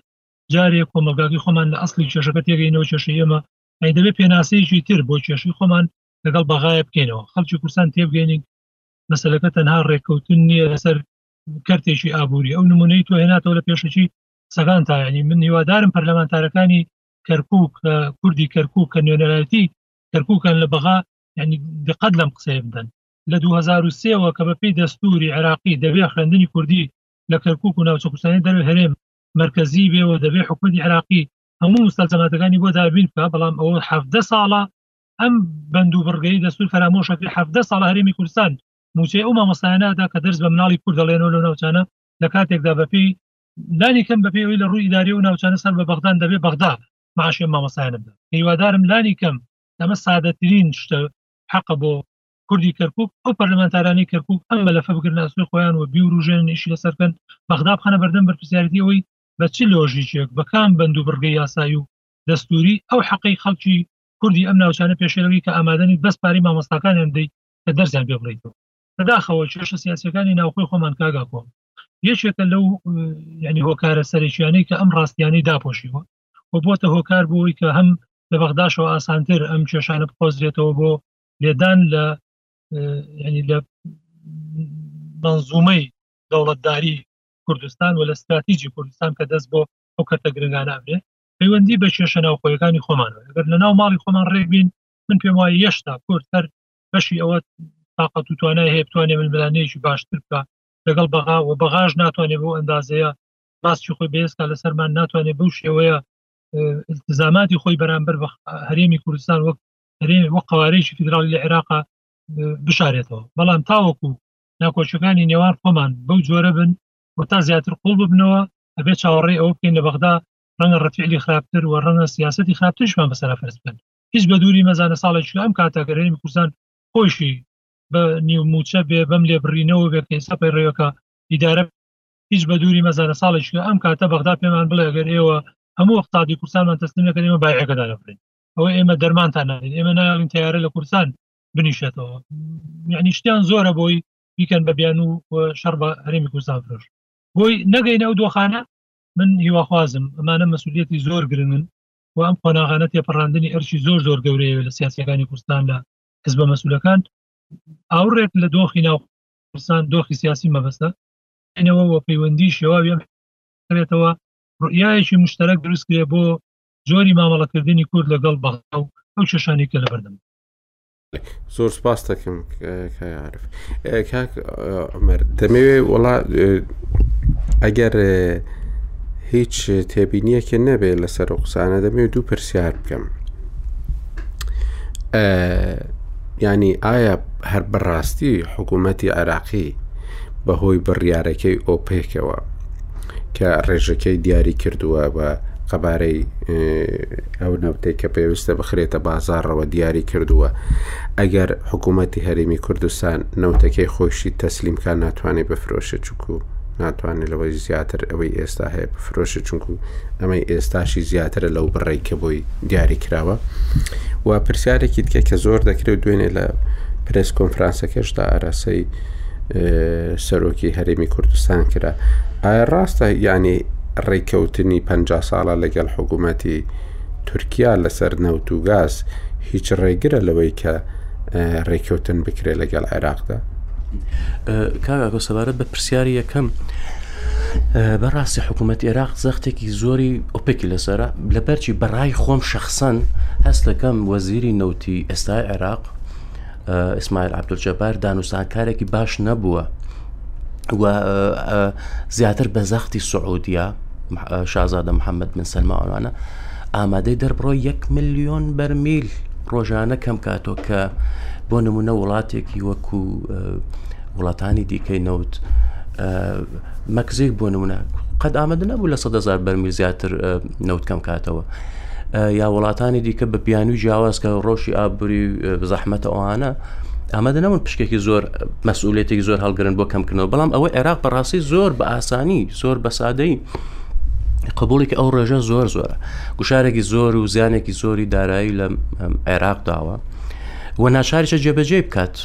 جارێک کۆمەلگاکی خۆمان لە ئەاصلی کێشەکە تێگەینەوە کێشە ئێمە ئەی دەبێت پێناسەیەکی تر بۆ کێشوی خۆمان لەگەڵ بەغایە بکەینەوە خەڵکی کوردستان تێبگەێنین مەسلەکە تەنها ڕێککەوتن نییە لەسەر کەرتێکی ئابووری ئەو نمونەی تۆ هێناتەوە لە پێشەکی سەگان تاینی من هیوادارم پەرلەمانتارەکانی کەرکک کوردی کەرکک کە نوێنەرایەتی کەرککان لە بەغا ینی دقەت لەم قسەیە بدەن لە 2023ەوە کە بەپی دەستوری عێراقی دەبێ خوێندنی کوردی لە کەرکک و ناوچەکوسانی دەروێ هەرێم مرکزی بێەوە دەبێ حکوومەتی عراقی هەموو مستەلزەماتەکانی بۆ دابین بکە بەڵام ئەوە حەفدە ساڵە ئەم بەند و بڕگەی دەستور فەرامۆشەکەی حەفدە ساڵ هەرێمی کوردستان موچەی ئەو مامۆستایانەدا کە دەرس بە مناڵی کورد دەڵێنەوە لەو ناوچانە لە کاتێکدا بەپی لانی کەم بەپی ئەوی لە ڕووی ئیداری و ناوچانە سەر بە بەغدان دەبێ بەغدا معشێ مامۆسایانەدا هیوادارم لانی کەم ئەمە سادەترین شتە حەقە بۆ کوردی کەرکک ئەو پەرلەمانتارانی کەرکک ئەم مەلەفە بگرناسوی خۆیان و بیوروژێن نیشی لەسەرکەن بەغدا بخەنە بەردەم بەرپسیارەتی ئەوەی بە چ لۆژیکێک بە کام بەند و بڕگەی یاسایی و دەستووری ئەو حەقەی خەڵکی کوردی ئەم ناوچانە پێشێلەکەی کە ئامادەنیت بەس پارەی مامۆستاکانیان بدەیت کە دەرسیان پێ بڵێیتەوە بەداخەوە کێشە سیاسەکانی ناوخۆی خۆمان کاگاکۆ یەکێکە لەو یعنی هۆکارە سەرێکیانەی کە ئەم ڕاستیانەی داپۆشیوە و بۆتە هۆکار بۆی کە هەم لە بەغداشەوە ئاسانتر ئەم کێشانە بقۆزرێتەوە بۆ لێدان لە ینی لە منزومەی دەوڵەتداری کوردستان و لە ستراتیجی کوردستان کە دەست بۆ ئەو کەرتە گرنگانە ئەبێ پەیوەندی بە کێشە ناوخۆیەکانی خۆمانەوە گەر لە ناو ماڵی خۆمان ڕێبین من پێم وایە یەشتا کورد هەر بەشی ئەوە تااقەت و توانای هەیە بتوانێت من بلانەیەکی باشتر بکە لەگەڵ بەغا و بەغاش ناتوانێت بۆ ئەندازەیە باسی خۆی بێستا لەسەرمان ناتوانێت بەو شێوەیە التزاماتی خۆی بەرامبەر بە هەرێمی کوردستان وەک هەرێمی وە قوارێکی فیدراڵی لە عێراقا بشارێتەوە بەڵام تاوەکو ناکۆچەکانی نێوان خۆمان بەو جۆرە بن و تا زیاتر قوڵ ببنەوە ئەبێ چاوەڕێ ئەوە بکەین لە بەغدا ڕەنگە ڕفعلی خراپتر و ڕەنە سیاستی خراپترشمان بەسەر فەرز بن هیچ بە دووری مەزانە ساڵێک ئەم کاتاگەرێن کوردستان خۆشی بە نیو موچە بێ بەم لێ بڕینەوە بێ کەسا پەیڕێوەکە ئیدارە هیچ بە دووری مەزانە ساڵێک ئەم کاتە بەغدا پێمان بڵێ گەر ئێوە هەموو قسادی کوردستانمان تەسلیم نەکەن ئێمە بایعەکەدا دەبرین ئەوە ئێمە دەرمانتان ناین ئێمە ناڵین تیارە لە کوردستان بنیشێتەوە یعنی شتیان زۆرە بۆی بیکەن بە بیان و شەڕ بە هەرێمی کوردستان فرۆش بۆی نەگەینە ئەو دۆخانە من هیواخوازم ئەمانە مەسوولەتی زۆر گرنگن و ئەم قۆناغانە تێپەڕاندنی ئەرچی زۆر زۆر گەورەیە لە سیاسەکانی کوردستان لە حزب بە مەسوولەکان ئاوڕێک لە دۆخی ناو کوردستان دۆخی سیاسی مەبەستە ئەینەوە و پەیوەندی شێواوی بێتەوە ڕیایەکی مشتەرەک دروستکرێ بۆ جۆری مامەڵەکردنی کورد لەگەڵ بەغا و ئەو چێشانی کە لە بەردەم زۆر سپاس دەکەم کاعاعرف کاک عمر دەمەوێ وڵا ئەگەر هیچ تێبینیەکە نەبێت لەسەر و قسانە دەمەوێت دوو پرسیار بکەم ینی ئایا هەر بەڕاستی حکوومەتتی عێراقی بەهۆی بڕیارەکەی ئۆپێکەوە کە ڕێژەکەی دیاری کردووە بە قەبارەی ئەو نەوتێک کە پێویستە بخرێتە بازارڕەوە دیاری کردووە ئەگەر حکوومەتتی هەرمی کوردستان نەوتەکەی خۆشی تەسلیمکان ناتوانێت بفرۆشە چکو ناتوانێت لەوەی زیاتر ئەوەی ئێستا هەیە بفرۆشە چونکو ئەمەی ئێستاشی زیاترە لەو بڕی کە بۆی دیاری کراوە و پرسیارێکی دیکە کە زۆر دەکرێت دوێنێ لە پرس کۆنفرانسەکەشدا ئاراسەی سەرۆکی هەرێمی کوردستان کرا ئایا ڕاستە یعنی ڕێککەوتنی پ ساڵە لەگەڵ حکوومەتی تورکیا لەسەر نەوت و گاز هیچ ڕێگرە لەوەی کە ڕێککەوتن بکرێت لەگەڵ عێراقدا کاگاکە سەبارەت بە پرسیاری یەکەم بەڕاستی حکوومەت عێراق زەختێکی زۆری ئۆپێکی لەسرە لە بەرچی بەڕای خۆم شەخصەن هەست دەکەم وەزیری نەوتی ئێستا عێراق ئیسماعیل عبدولجەبار دانوسانکارێکی باش نەبووە و زیاتر بە زەختی سعودیە شازادە محەممەد من سلماوانە ئامادەی دەربڕۆ یەک میلیۆن بەرمیل ڕۆژانە کەم کاتۆ کە بۆ نمونە وڵاتێکی وەکو وڵاتانی دیکەی نەوت مەکزیک بۆ نمونە قەت ئامادە نەبوو لە 100هزار بەرمیل زیاتر نەوت کەم کاتەوە یا وڵاتانی دیکە بە بیانوی جیاواز کە ڕۆشی ئابووری زەحمەتە ئەوانە ئەمە دەنەون پشکێکی زۆر مەسئولێتێکی زۆر هەڵگرن بۆ کەمکردنەوە بەڵام ئەوە عێراق بەڕاستی زۆر بە ئاسانی زۆر بە سادەی قبولێکی ئەو ڕێژە زۆر زۆرە گوشارێکی زۆر و زیانێکی زۆری دارایی لە عێراق داوە. و ناچارشە جێبەجێ بکات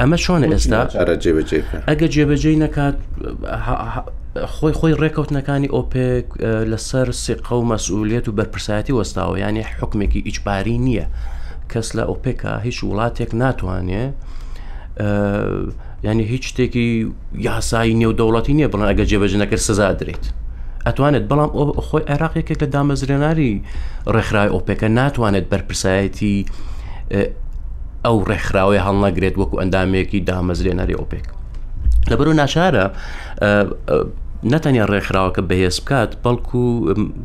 ئەمە چۆنە ئێستا ئەگە جێبەجێ نەکات خۆی خۆی ڕێکەوتنەکانی ئۆپێک لەسەر سقە و مەسئولیت و بەرپرسایەتی وەستاوە یانێ حکمێکی ئیجباری نییە کەس لە ئۆپێکا هیچ وڵاتێک ناتوانێ ینی هیچ شتێکی یاسایی نێودەوڵەتی نییە بڵێن ئەگە جێبەجنەکرد سزا درێت ئەتوانێت بەڵام خۆی عێراق یەکێک لە دامەزرێناری ڕێکخراوی ئۆپێکە ناتوانێت بەرپرسایەتی ئەو ڕێکخراوەیە هەڵنەگرێت وەکو ئەندامێکی دامەزرێنەری ئۆپێک لەبەرو ناچارە نەتەنیا ڕێکخراوەکە بەهێز بکات بەڵکو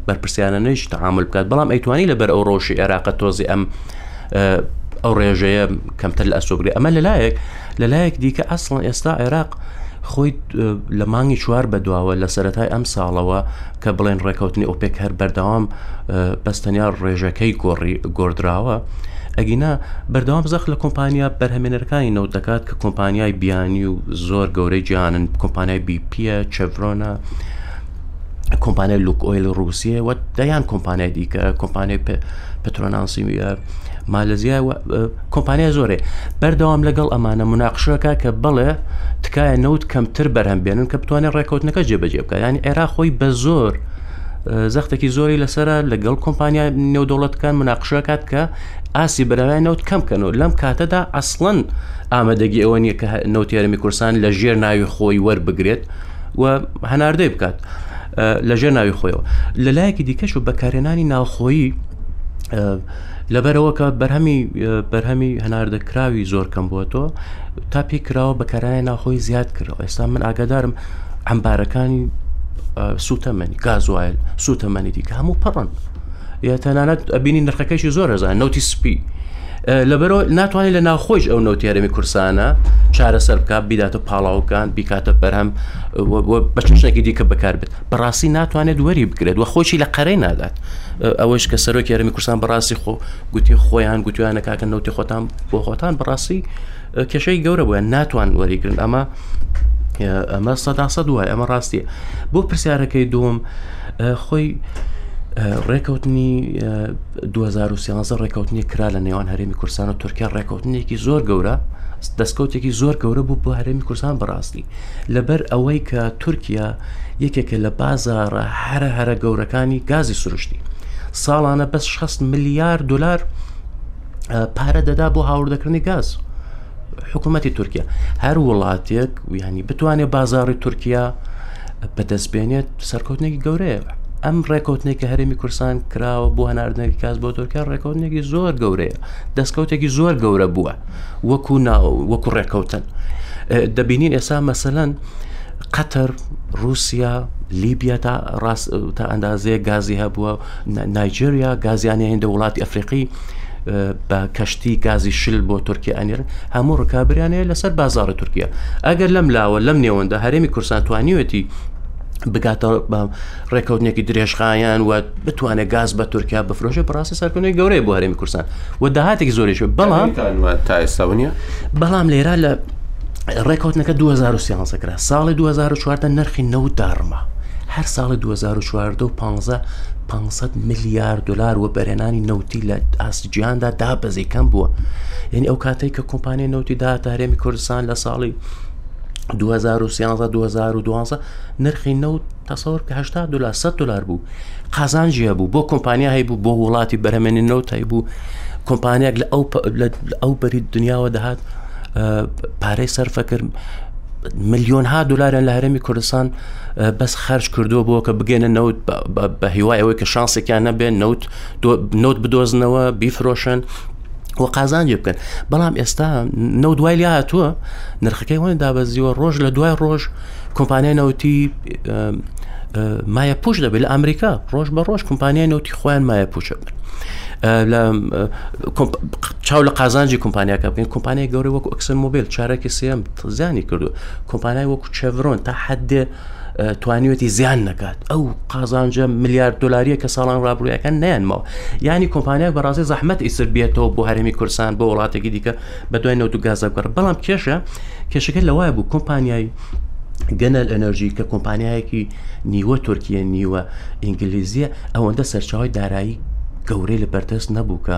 بەرپرسیارانەش تەعامل بکات بەڵام ئەیتوانی لەبەر ئەو ڕۆژی عێراق تۆزی ئەم ئەو ڕێژەیە کەمتر لە ئەسۆگری ئەمە لەلایەک لەلایەک دیکە ئەسڵ ئێستا عێراق خۆی لە مانگی چوار بەدواوە لە سەتای ئەم ساڵەوە کە بڵێن ڕێککەوتنی ئۆپێک هەر بەردەوام بەس تەنیا ڕێژەکەی گۆڕی گۆدراوە ئەگینا بەردەوام زەخ لە کۆمپانیا بەرهەمێنەرەکانی نەوت دەکات کە کۆمپانیای بیانی و زۆر گەورەی جیانن کۆمپانیای بیپە چڤرۆنە کۆمپانیای لوک ئۆیل رووسیە و دەیان کۆمپانیای دیکە کۆمپانیای پترۆناسیمیە مالزیای کۆمپانیا زۆرێ بەردەوام لەگەڵ ئەمانە مناقشەکە کە بڵێ تکایە نەوت کەمتر بەرهەم بێنن کە بتوانێت ڕێکوتنەکە جێبەجێ بکە ینی عێرا خۆی بە زۆر زەختێکی زۆری لەسرە لەگەڵ کۆمپانیا نێودوڵەتەکان مناقشەکات کە ئاسی بەراویان نەوت کەم کەنەوە لەم کاتەدا ئەسڵەن ئامادەگی ئەوە نیە کە نەوتێرەمی کورسان لە ژێر ناوی خۆی وەربگرێت و هەناردەی بکات لە ژێر ناوی خۆیەوە لە لایەکی دیکەش و بەکارێنانی ناوخۆیی لەبەرئەوەکە بەرهەمی بەرهەمی هەناردە کراوی زۆر کەم بووەوە تا پێی کراوە بەکارایە ناخۆی زیاد کردەوە ئێستا من ئاگادارم ئەمبارەکانی سووتەمەنی گازوایل سووتەمەنی دیکە هەموو پەڕن یا تەنانەت ئەبینی نرخەکەشی زۆر هەزان نوتی سپی لەبەرەوە ناتوانانی لە ناخۆش ئەو نوتیارەمی کورسانە چارەسەر بکات بیداتە پاڵاوکان بیکاتە بەرهەم بە چشتێکی دیکە بەکاربێت بەڕاستی ناتوانێت وەری بگرێت و خۆشی لە قەرەی نادات ئەوەش کە سەرۆک یارمی کوردستان بەڕاستی خۆ گوتی خۆیان گوتویانە کاکە نەوتی خۆتان بۆ خۆتان بەڕاستی کێشەی گەورە بووە ناتوان وەریگرن ئەمە ئەمە سەدا سە دوای ئەمە ڕاستیە بۆ پرسیارەکەی دوم خۆی ڕێکەوتنی 2013 ڕێکەوتنی کرا لە نێوان هەرێمی کورسان و تورکیا ڕێکەوتنێکی زۆر گەورە دەستکەوتێکی زۆر گەورە بوو بۆ هەرێمی کورسان بەڕاستی لەبەر ئەوەی کە تورکیا یەکێکە لە بازارە هەرە هەرە گەورەکانی گازی سروشتی ساڵانە بەس 6 ملیار دلار پارە دەدا بۆ هاوردەکردنی گاز حکوومەتتی تورکیا هەر وڵاتێک ویانی بتوانێت بازاری تورکیا بەدەستبێنێت سەرکەوتنێکی گەورەیە ئەم ڕێکوتنێک کە هەرێمی کورسان کراوە بۆ هەناردنەوەی کاس بۆ تورکیا ڕێکوتنێکی زۆر گەورەیە دەستکەوتێکی زۆر گەورە بووە. وەکو وەکو ڕێکەوتن دەبینین ئێسا مەسەەن قەتەر رووسیا لیبیا تا ڕاست تا ئەندازەیە گازی هەبووە نایجریا گازیانی هێندە وڵاتی ئەفریقی بە کەشتی گازی شل بۆ تورکیا ئەنێر هەموو ڕکابریانەیە لەسەر بازارە تورکیا ئەگەر لەم لاوە لەم نێوەندە هەرێمی کورسان توانیوەتی بگاتە ڕێکەوتنێکی درێژخایەن و بتوانێت گاز بە تورکیا بفرۆشێ بەڕاستی سەرکردنەوەی گەورەی بۆ هەرێمی کوردستان و داهاتێکی زۆریش بەڵام تا ئێستا نیە بەڵام لێرا لە ڕێکوتنەکە 2013 کرا ساڵی 2014 نرخی نەوت داڕما هەر ساڵی 2015 500 میلیارد دلار و بەرێنانی نەوتی لە ئاسجییاندا دابەزی کەم بووە یعنی ئەو کاتێک کە کۆمپانیای نەوتی دا تارێمی کوردستان لە ساڵی 2013 2012 نرخی نەوت تەسەوەر بکە هەشتا دلار سە دلار بوو قازانجی هەبوو بۆ کۆمپانیا هەیبوو بۆ وڵاتی بەرەمێنی نەوت هەیبوو کۆمپانیاک لە ئەو ئەو بەری دنیاوە دەهات پارەی سەرفە کرد ملیۆن ها دلاریان لە هەرێمی کوردستان بەس خەرج کردووە بۆ کە بگەێنە نەوت بە هیوای ئەوەی کە شانسێکیان نەبێن نەوت نەوت بدۆزنەوە بیفرۆشن و قازانجی بکەن بەڵام ئێستا نەو دوای لاتووە نرخەکەی وەن دابەزیوە ڕۆژ لە دوای ڕۆژ کۆمپانیای نەوتی مایە پوش دەبێت لە ئەمریکا ڕۆژ بە ڕۆژ کۆمپانیای نەوتی خۆیان مایە پوچە بن لە چاو لە قازانجی کۆمپانیاکە بکەین کۆمپانیای گەورە وەکو ئەکسن مۆبیل چارەکی سم زیانی کردو کۆمپانای وەکو چێڤرۆن تا حدێ توانیوەتی زیان نەکات ئەو قازانجە ملیار دلاریە کە ساڵان ڕابرویەکان نیانمەوە ینی کۆمپانیای بەڕازی زەحمت ئیسر بێتەوە بۆ هەرمی کورسان بۆ وڵاتێکی دیکە بە دوای نەوت و گازە گەڕ بەڵام کێشە کێشەکە لەوای بوو کۆمپانیای گەنەل ئەنەرژی کە کۆمپانیایەکی نیوە تورکیە نیوە ئینگلیزیە ئەوەندە سەرچاوی دارایی گەورەی لە بەردەست نەبوو کە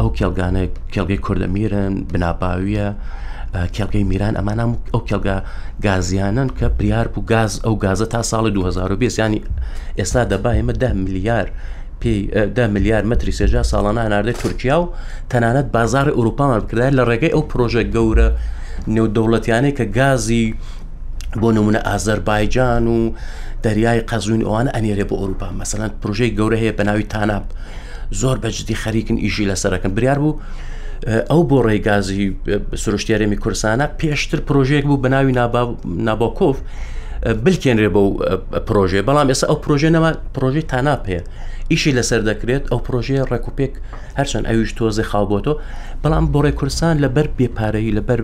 ئەو کێڵگانە کێڵگەی کوردە میرن بناباویە کێڵگەی میران ئەمانام ئەو کێڵگە گازیانن کە پریار بوو گاز ئەو گازە تا ساڵی 2020 ینی ئێستا دەبا ئێمە ده میلیار پێ ده میلیار متری سێجا ساڵانە هەناردەی تورکیا و تەنانەت بازاڕی ئەوروپامان بکردایە لە ڕێگەی ئەو پرۆژە گەورە نێودەوڵەتیانەی کە گازی بۆ نمونە ئازەربایجان و دەریای قەزوین ئەوان ئەنێرێ بۆ ئەوروپا مەسەلاند پرۆژەی گەورە هەیە بە ناوی تاناب زۆر بەجددی خەریکن ئیشی لەسەرەکەن بریار بوو ئەو بۆ ڕێگازی سروشتیارێمی کورسانە پێشتر پرۆژێک بوو بە ناوی ناباکۆف بلکێنرێ بۆ پرۆژێ بەڵام ئێستا ئەو پرۆژێ نەما پرۆژەی تاناپ هەیە ئیشی لەسەر دەکرێت ئەو پرۆژەیە ڕێکوپێک هەرچەند ئەویش تۆزێ خاو بۆتەوە بەڵام بۆڕێ کوردستان لەبەر بێپارەی لەبەر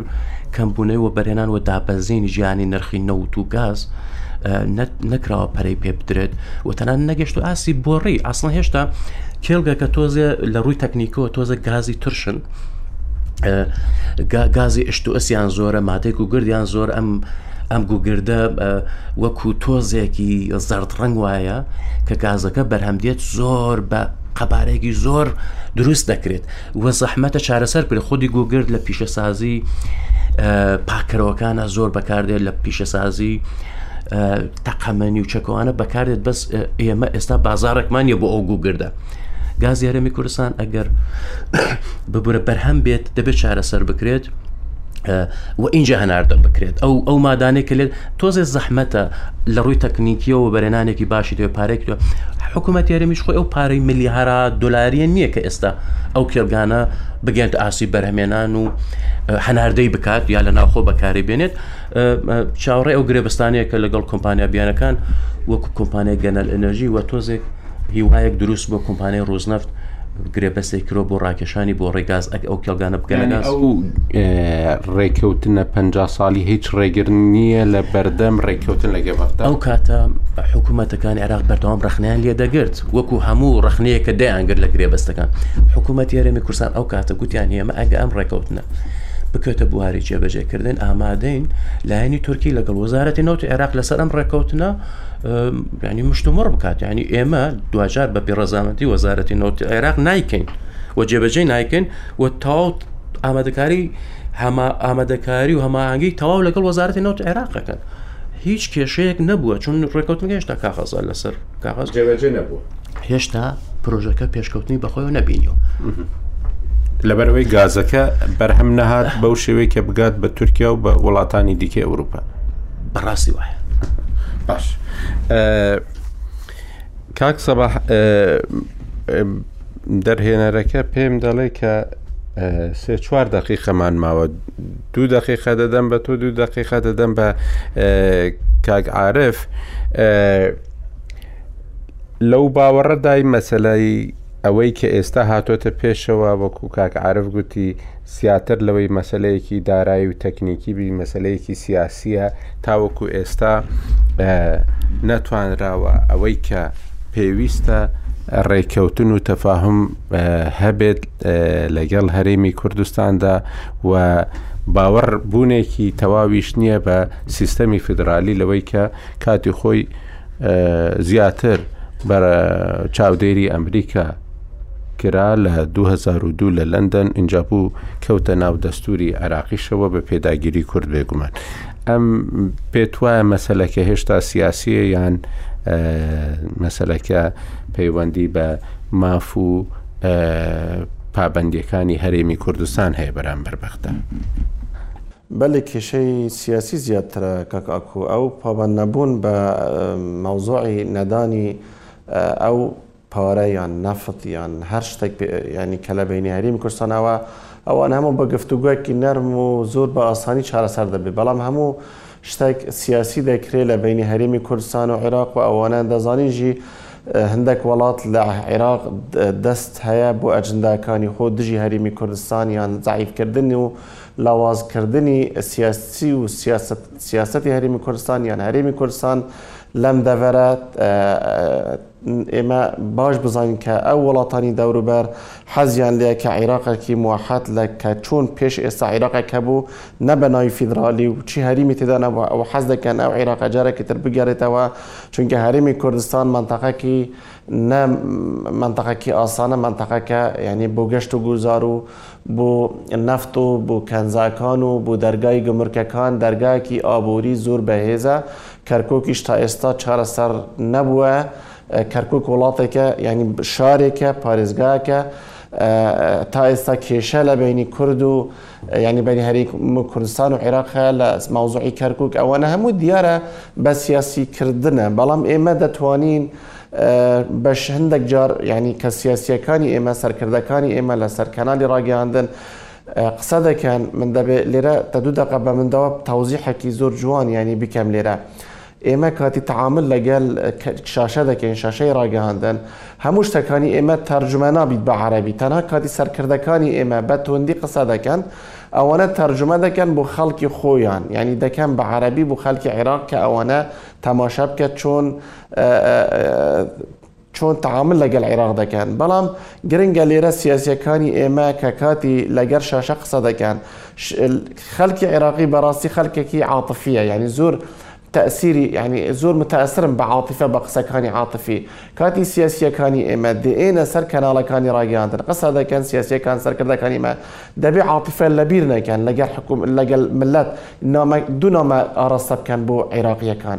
کەمبوونەوە و بەرێنان و دابەزینی جیانی نرخی نەوت و گاز نەکراوە پەرەی پێ بدرێت و تەنان نەگەشت و ئاسی بۆڕی ئاسڵە هێشتا کێڵگە کە تۆزێ لە ڕووی تەکنیکەوە تۆزە گازی ترشن گازی ئشت و ئەسیان زۆرە مادێک و گردیان زۆر ئەم ئەم گوگردە وەکو تۆزێکی زەرد ڕنگ وایە کە گازەکە بەرهەم دێت زۆر بە قەبارەیەکی زۆر دروست دەکرێت وە زەحمەتە چارەسەر کرد خودی گوگرد لە پیشەسازی پاکەرەوەکانە زۆر بەکاردێت لە پیشەسازی تەقەمەنی و چەکەوانە بەکارێت بەس ئێمە ئێستا بازارێکمانە بۆ ئەو گوگردە گازی هەرمی کوردستان ئەگەر ببورە بەرهەم بێت دەبێت چارەسەر بکرێت و اینجا هەناردە بکرێت ئەو ئەو مادانێک کە لێت تۆزێ زەحمەتە لە ڕووی تەکنیکیەوە بەرێنانێکی باشی دەوێت پارێک دو حکوومەت یاریمیش خۆی ئەو پارەی ملیارا دلاریە نییە کە ئێستا ئەو کێلگانە بگەێنت ئاسی بەرهمێنان و هەناردەی بکات یا لە ناوخۆ بەکاری بێنێت چاوەڕێ ئەو گرێبستانەیە کە لەگەڵ کۆمپانیا بیانەکان وەکو کۆمپانیای گەنەل ئەنەژی وە تۆزێک هیوایەک دروست بۆ کۆمپانیای ڕۆزنەفت گرێبەستێک کرۆ بۆ ڕاکێشانی بۆ ڕێگاز ئەک ئەو کێڵگانە بگەنە ئەو ڕێککەوتنە پ ساڵی هیچ ڕێگر نییە لە بەردەم ڕێککەوتن لەگە بەغ ئەو کاتە حکوومەتەکان عێراق بەردەوام ڕخنیان لێ دەگرت وەکو هەموو ڕخنەیە کە دەیانگر لە گرێبەستەکان حکوومەت یارێمی کورسان ئەو کاتە گوتیان ئێمە ئەگە ئەم ڕێککەوتنە. بکەوتە بواری جێبەجێکردن ئامادەین لایەنی تورکی لەگەڵ وەزارەتی نەوت عێراق لەسەر ئەم ڕێککەوتنە یانی مشتومڕ بکات ینی ئێمە دواجار بە بێڕزانەتی وەزارەتی نەوت عێراق نایکەین و جێبەجێ نایکەین و تاوت ئامادەکاری هەما ئامادەکاری و هەماهنگگەی تەواو لەگەڵ وەزارەتی نەوت عێراقەکەن هیچ کێشەیەک نەبووە چون ڕێکوتنگەشتا کاغەزە لەسەر کاغز جێبەجێ نەبووە هێشتا پرۆژەکە پێشکەوتنی بەخۆیەوە نەبینیەوە لەبەرەوەی گازەکە بەرهەم نەهات بەو شێوەیە کە بگات بە تورکیا و بە وڵاتانی دیکە ئەوروپا بەڕاستی وایە باش کاک سەبا دەرهێنەرەکە پێم دەڵێ کە سێ چوار دقیقەمان ماوە دوو دقیقە دەدەم بە تۆ دوو دقیقە دەدەم بە کاک عاعرف لەو باوەڕەدای مەسەلەی ئەوەی کە ئێستا هاتۆتە پێشەوە وەکو کاک عرف گوتی سیاتر لەوەی مەسلەیەکی دارایی و تەکنیکی بی مەسلەیەکی سیاسیە تاوەکو ئێستا نەتوانراوە ئەوەی کە پێویستە ڕێککەوتن و تەفاهم هەبێت لەگەڵ هەرێمی کوردستاندا و باوەڕ بوونێکی تەواویش نییە بە سیستەمی فیدراالی لەوەی کە کاتی خۆی زیاتر بە چاودێری ئەمریکا کرا لە 2002 لە لەندەن اینجا بوو کەوتە ناو دەستوری عراقیشەوە بە پێداگیری کورد بێگومان ئەم پێت وایە مەسلەکە هێشتا سیاسیە یان مەسلەکە پەیوەندی بە ماف و پابندەکانی هەرێمی کوردستان هەیە بەرامبەر بەغدا. بەلی کێشەی سیاسی زیادترە کاک ئاکۆ ئەو پابەند نەبوون بە مەوزوعی نەدانی ئەو پارە یان نەفت یان هەر شتێک یانی کە لە بینی هەریم کوردستان ئەوە ئەوان هەموو بە گفتوگۆیەکی نەرم و زۆر بە ئاسانی چارەسەر دەبێ بەڵام هەموو شتێک سیاسی دەکرێ لە بینی هەرێمی کوردستان و عێراق و ئەوانە دەزانین ژی هەندێک وڵات لە عێراق دەست هەیە بۆ ئەجنداکانی خۆ دژی هەرێمی کوردستان یان زعیفکردن و لاوازکردنی سیاسی و سیاسەتی هەرێمی کوردستان یان هەرێمی کوردستان لەم دەڤەرە ئێمە باش بزانین کە ئەو وڵاتانی دەوروبەر حەزیان لێ کە عێراقەکی موحەت لە کە چۆن پێش ئێستا عێراقێک هەبوو نە بە ناوی فیدراالی و چی هەریمی تێدانەوە ئەو حەز دەکەن ئەو عێراق جارێکی تر بگەرێتەوە چونکە هەرمی کوردستان منتەقەکی نە مەنتەقەکی ئاسانە مەنتەقەکە یعنی بۆ گەشت و گوزار و بۆ نەفت و بۆ کەنزاکان و بۆ دەرگای گمرکەکان دەرگایەکی ئابووری زۆر بەهێزە کەرکۆکیش تا ئێستا چارەسەر نەبووە کەرکک وڵاتێکە یعنی شارێکە پارێزگاکە تا ئێستا کێشە لە بینی کورد و ینی بەنی هەری کوردستان و عێراق لە ماوزعی کەرکک ئەوانە هەموو دیارە بە سیاسی کردنە بەڵام ئێمە دەتوانین بەش هەندەک جار یعنی کە سیاسیەکانی ئێمە سەرکردەکانی ئێمە لەسەر کەنالی ڕاگەاندن قسە دەکەن من دەبێت لێرە تە دوو دەقە بە مندەوە تەوزیحەکی زۆر جوان ینی بکەم لێرە. ئێمە کاتی تعامل لەگەل شاشە دەکەین شاشەی ڕاگەاندن هەموو شتەکانی ئێمە تەرجمە نابیت بە عربی تەنها کاتی سەرکردەکانی ئێمە بە توندی قسە دەکەن ئەوانە تەرجمە دەکەن بۆ خەڵکی خۆیان یعنی دەکەن بە عربی بۆ خەلکی عێراق کە ئەوانە تەماشا بکە چۆن چۆن تەعامل لەگەل عێراق دەکەن بەڵام گرنگە لێرە سیاسیەکانی ئێمە کە کاتی لەگەر شاشە قسە دەکەن خەلکی عێراقی بەڕاستی خەلکێکی عاتفیە یعنی زۆر تەسیری ینی زۆر متەسرم بە عاتیفە بە قسەکانی عاتفی کاتی سیاسیەکانی ئێمە دێنە سەر کەناڵەکانی ڕاگەاندن قسە دەکەن سیاسیەکان سەرکردەکانی مە دەبێ عاتیفە لەبیر نەکەن لەگەر حکوم لەگەل ملت نامە دو نامە ئاراستە بکەن بۆ عێراقیەکان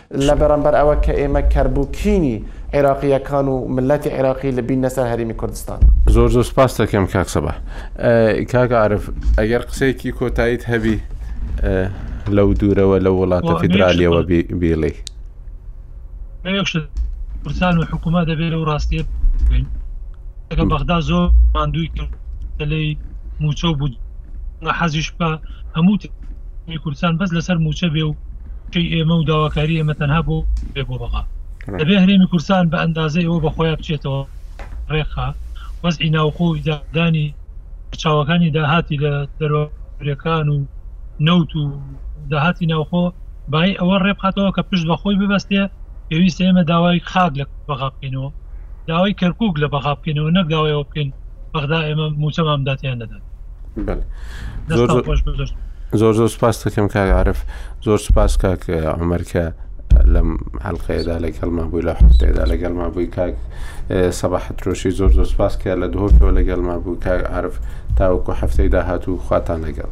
لە بەرامبەر ئەوە کە ئێمە کەر بوو کینی عێراقییەکان و میللەتی عێراقی لە بیننە سەر هەرێمی کوردستان. زۆر زۆر سپاست دەکەم کاک سەباح. کاک عارف ئەگەر قسەیەکی کۆتاییت هەبی لەو دوورەوە لە وڵاتە فیدرالیەوە بیڵی. کوردستان و حکوومەت دەبێت و ڕاستێ بەغدا زۆر ماندووی دەلەی موچە و بوو حەزیش بە هەموو تێ ی کوردستان بەس لەسەر مووچە بێ و چەی ئێمە و داواکاری ئێمە تەنها بۆ بێ بۆ بەغا دەبێ هەرێمی کوردستان بە ئەندازە ئەوە بەخۆیان بچێتەوە ڕێخا وەزعی ناوخۆ و ئیدادانی چاوەکانی داهاتی لە دەرۆرەکان و نەوت و داهاتی ناوخۆ بای ئەوە ڕێبخاتەوە کە پشت بەخۆی ببەستێ پێویست ئێمە داوای خاک لە بەغا بکەینەوە داوای کەرکک لە بەغا بکەینەوە نەک داوایەوە بکەین بەغدا ئێمە موچەمان داتیان نەدات زۆر زۆر سپاس دەکەم کاک عرف زۆر سپاس کاک ئەمەرکە لەم حلقەیەدا لەگەڵمان بووی لە حفتەیەدا لەگەڵمان بووی کاک سەباح ترۆشی زۆر زۆر سپاس کە لە دهۆکەوە لەگەڵمان بوو کاک عرف تاوەکو هەفتەی داهاتوو خواتان لەگەڵ.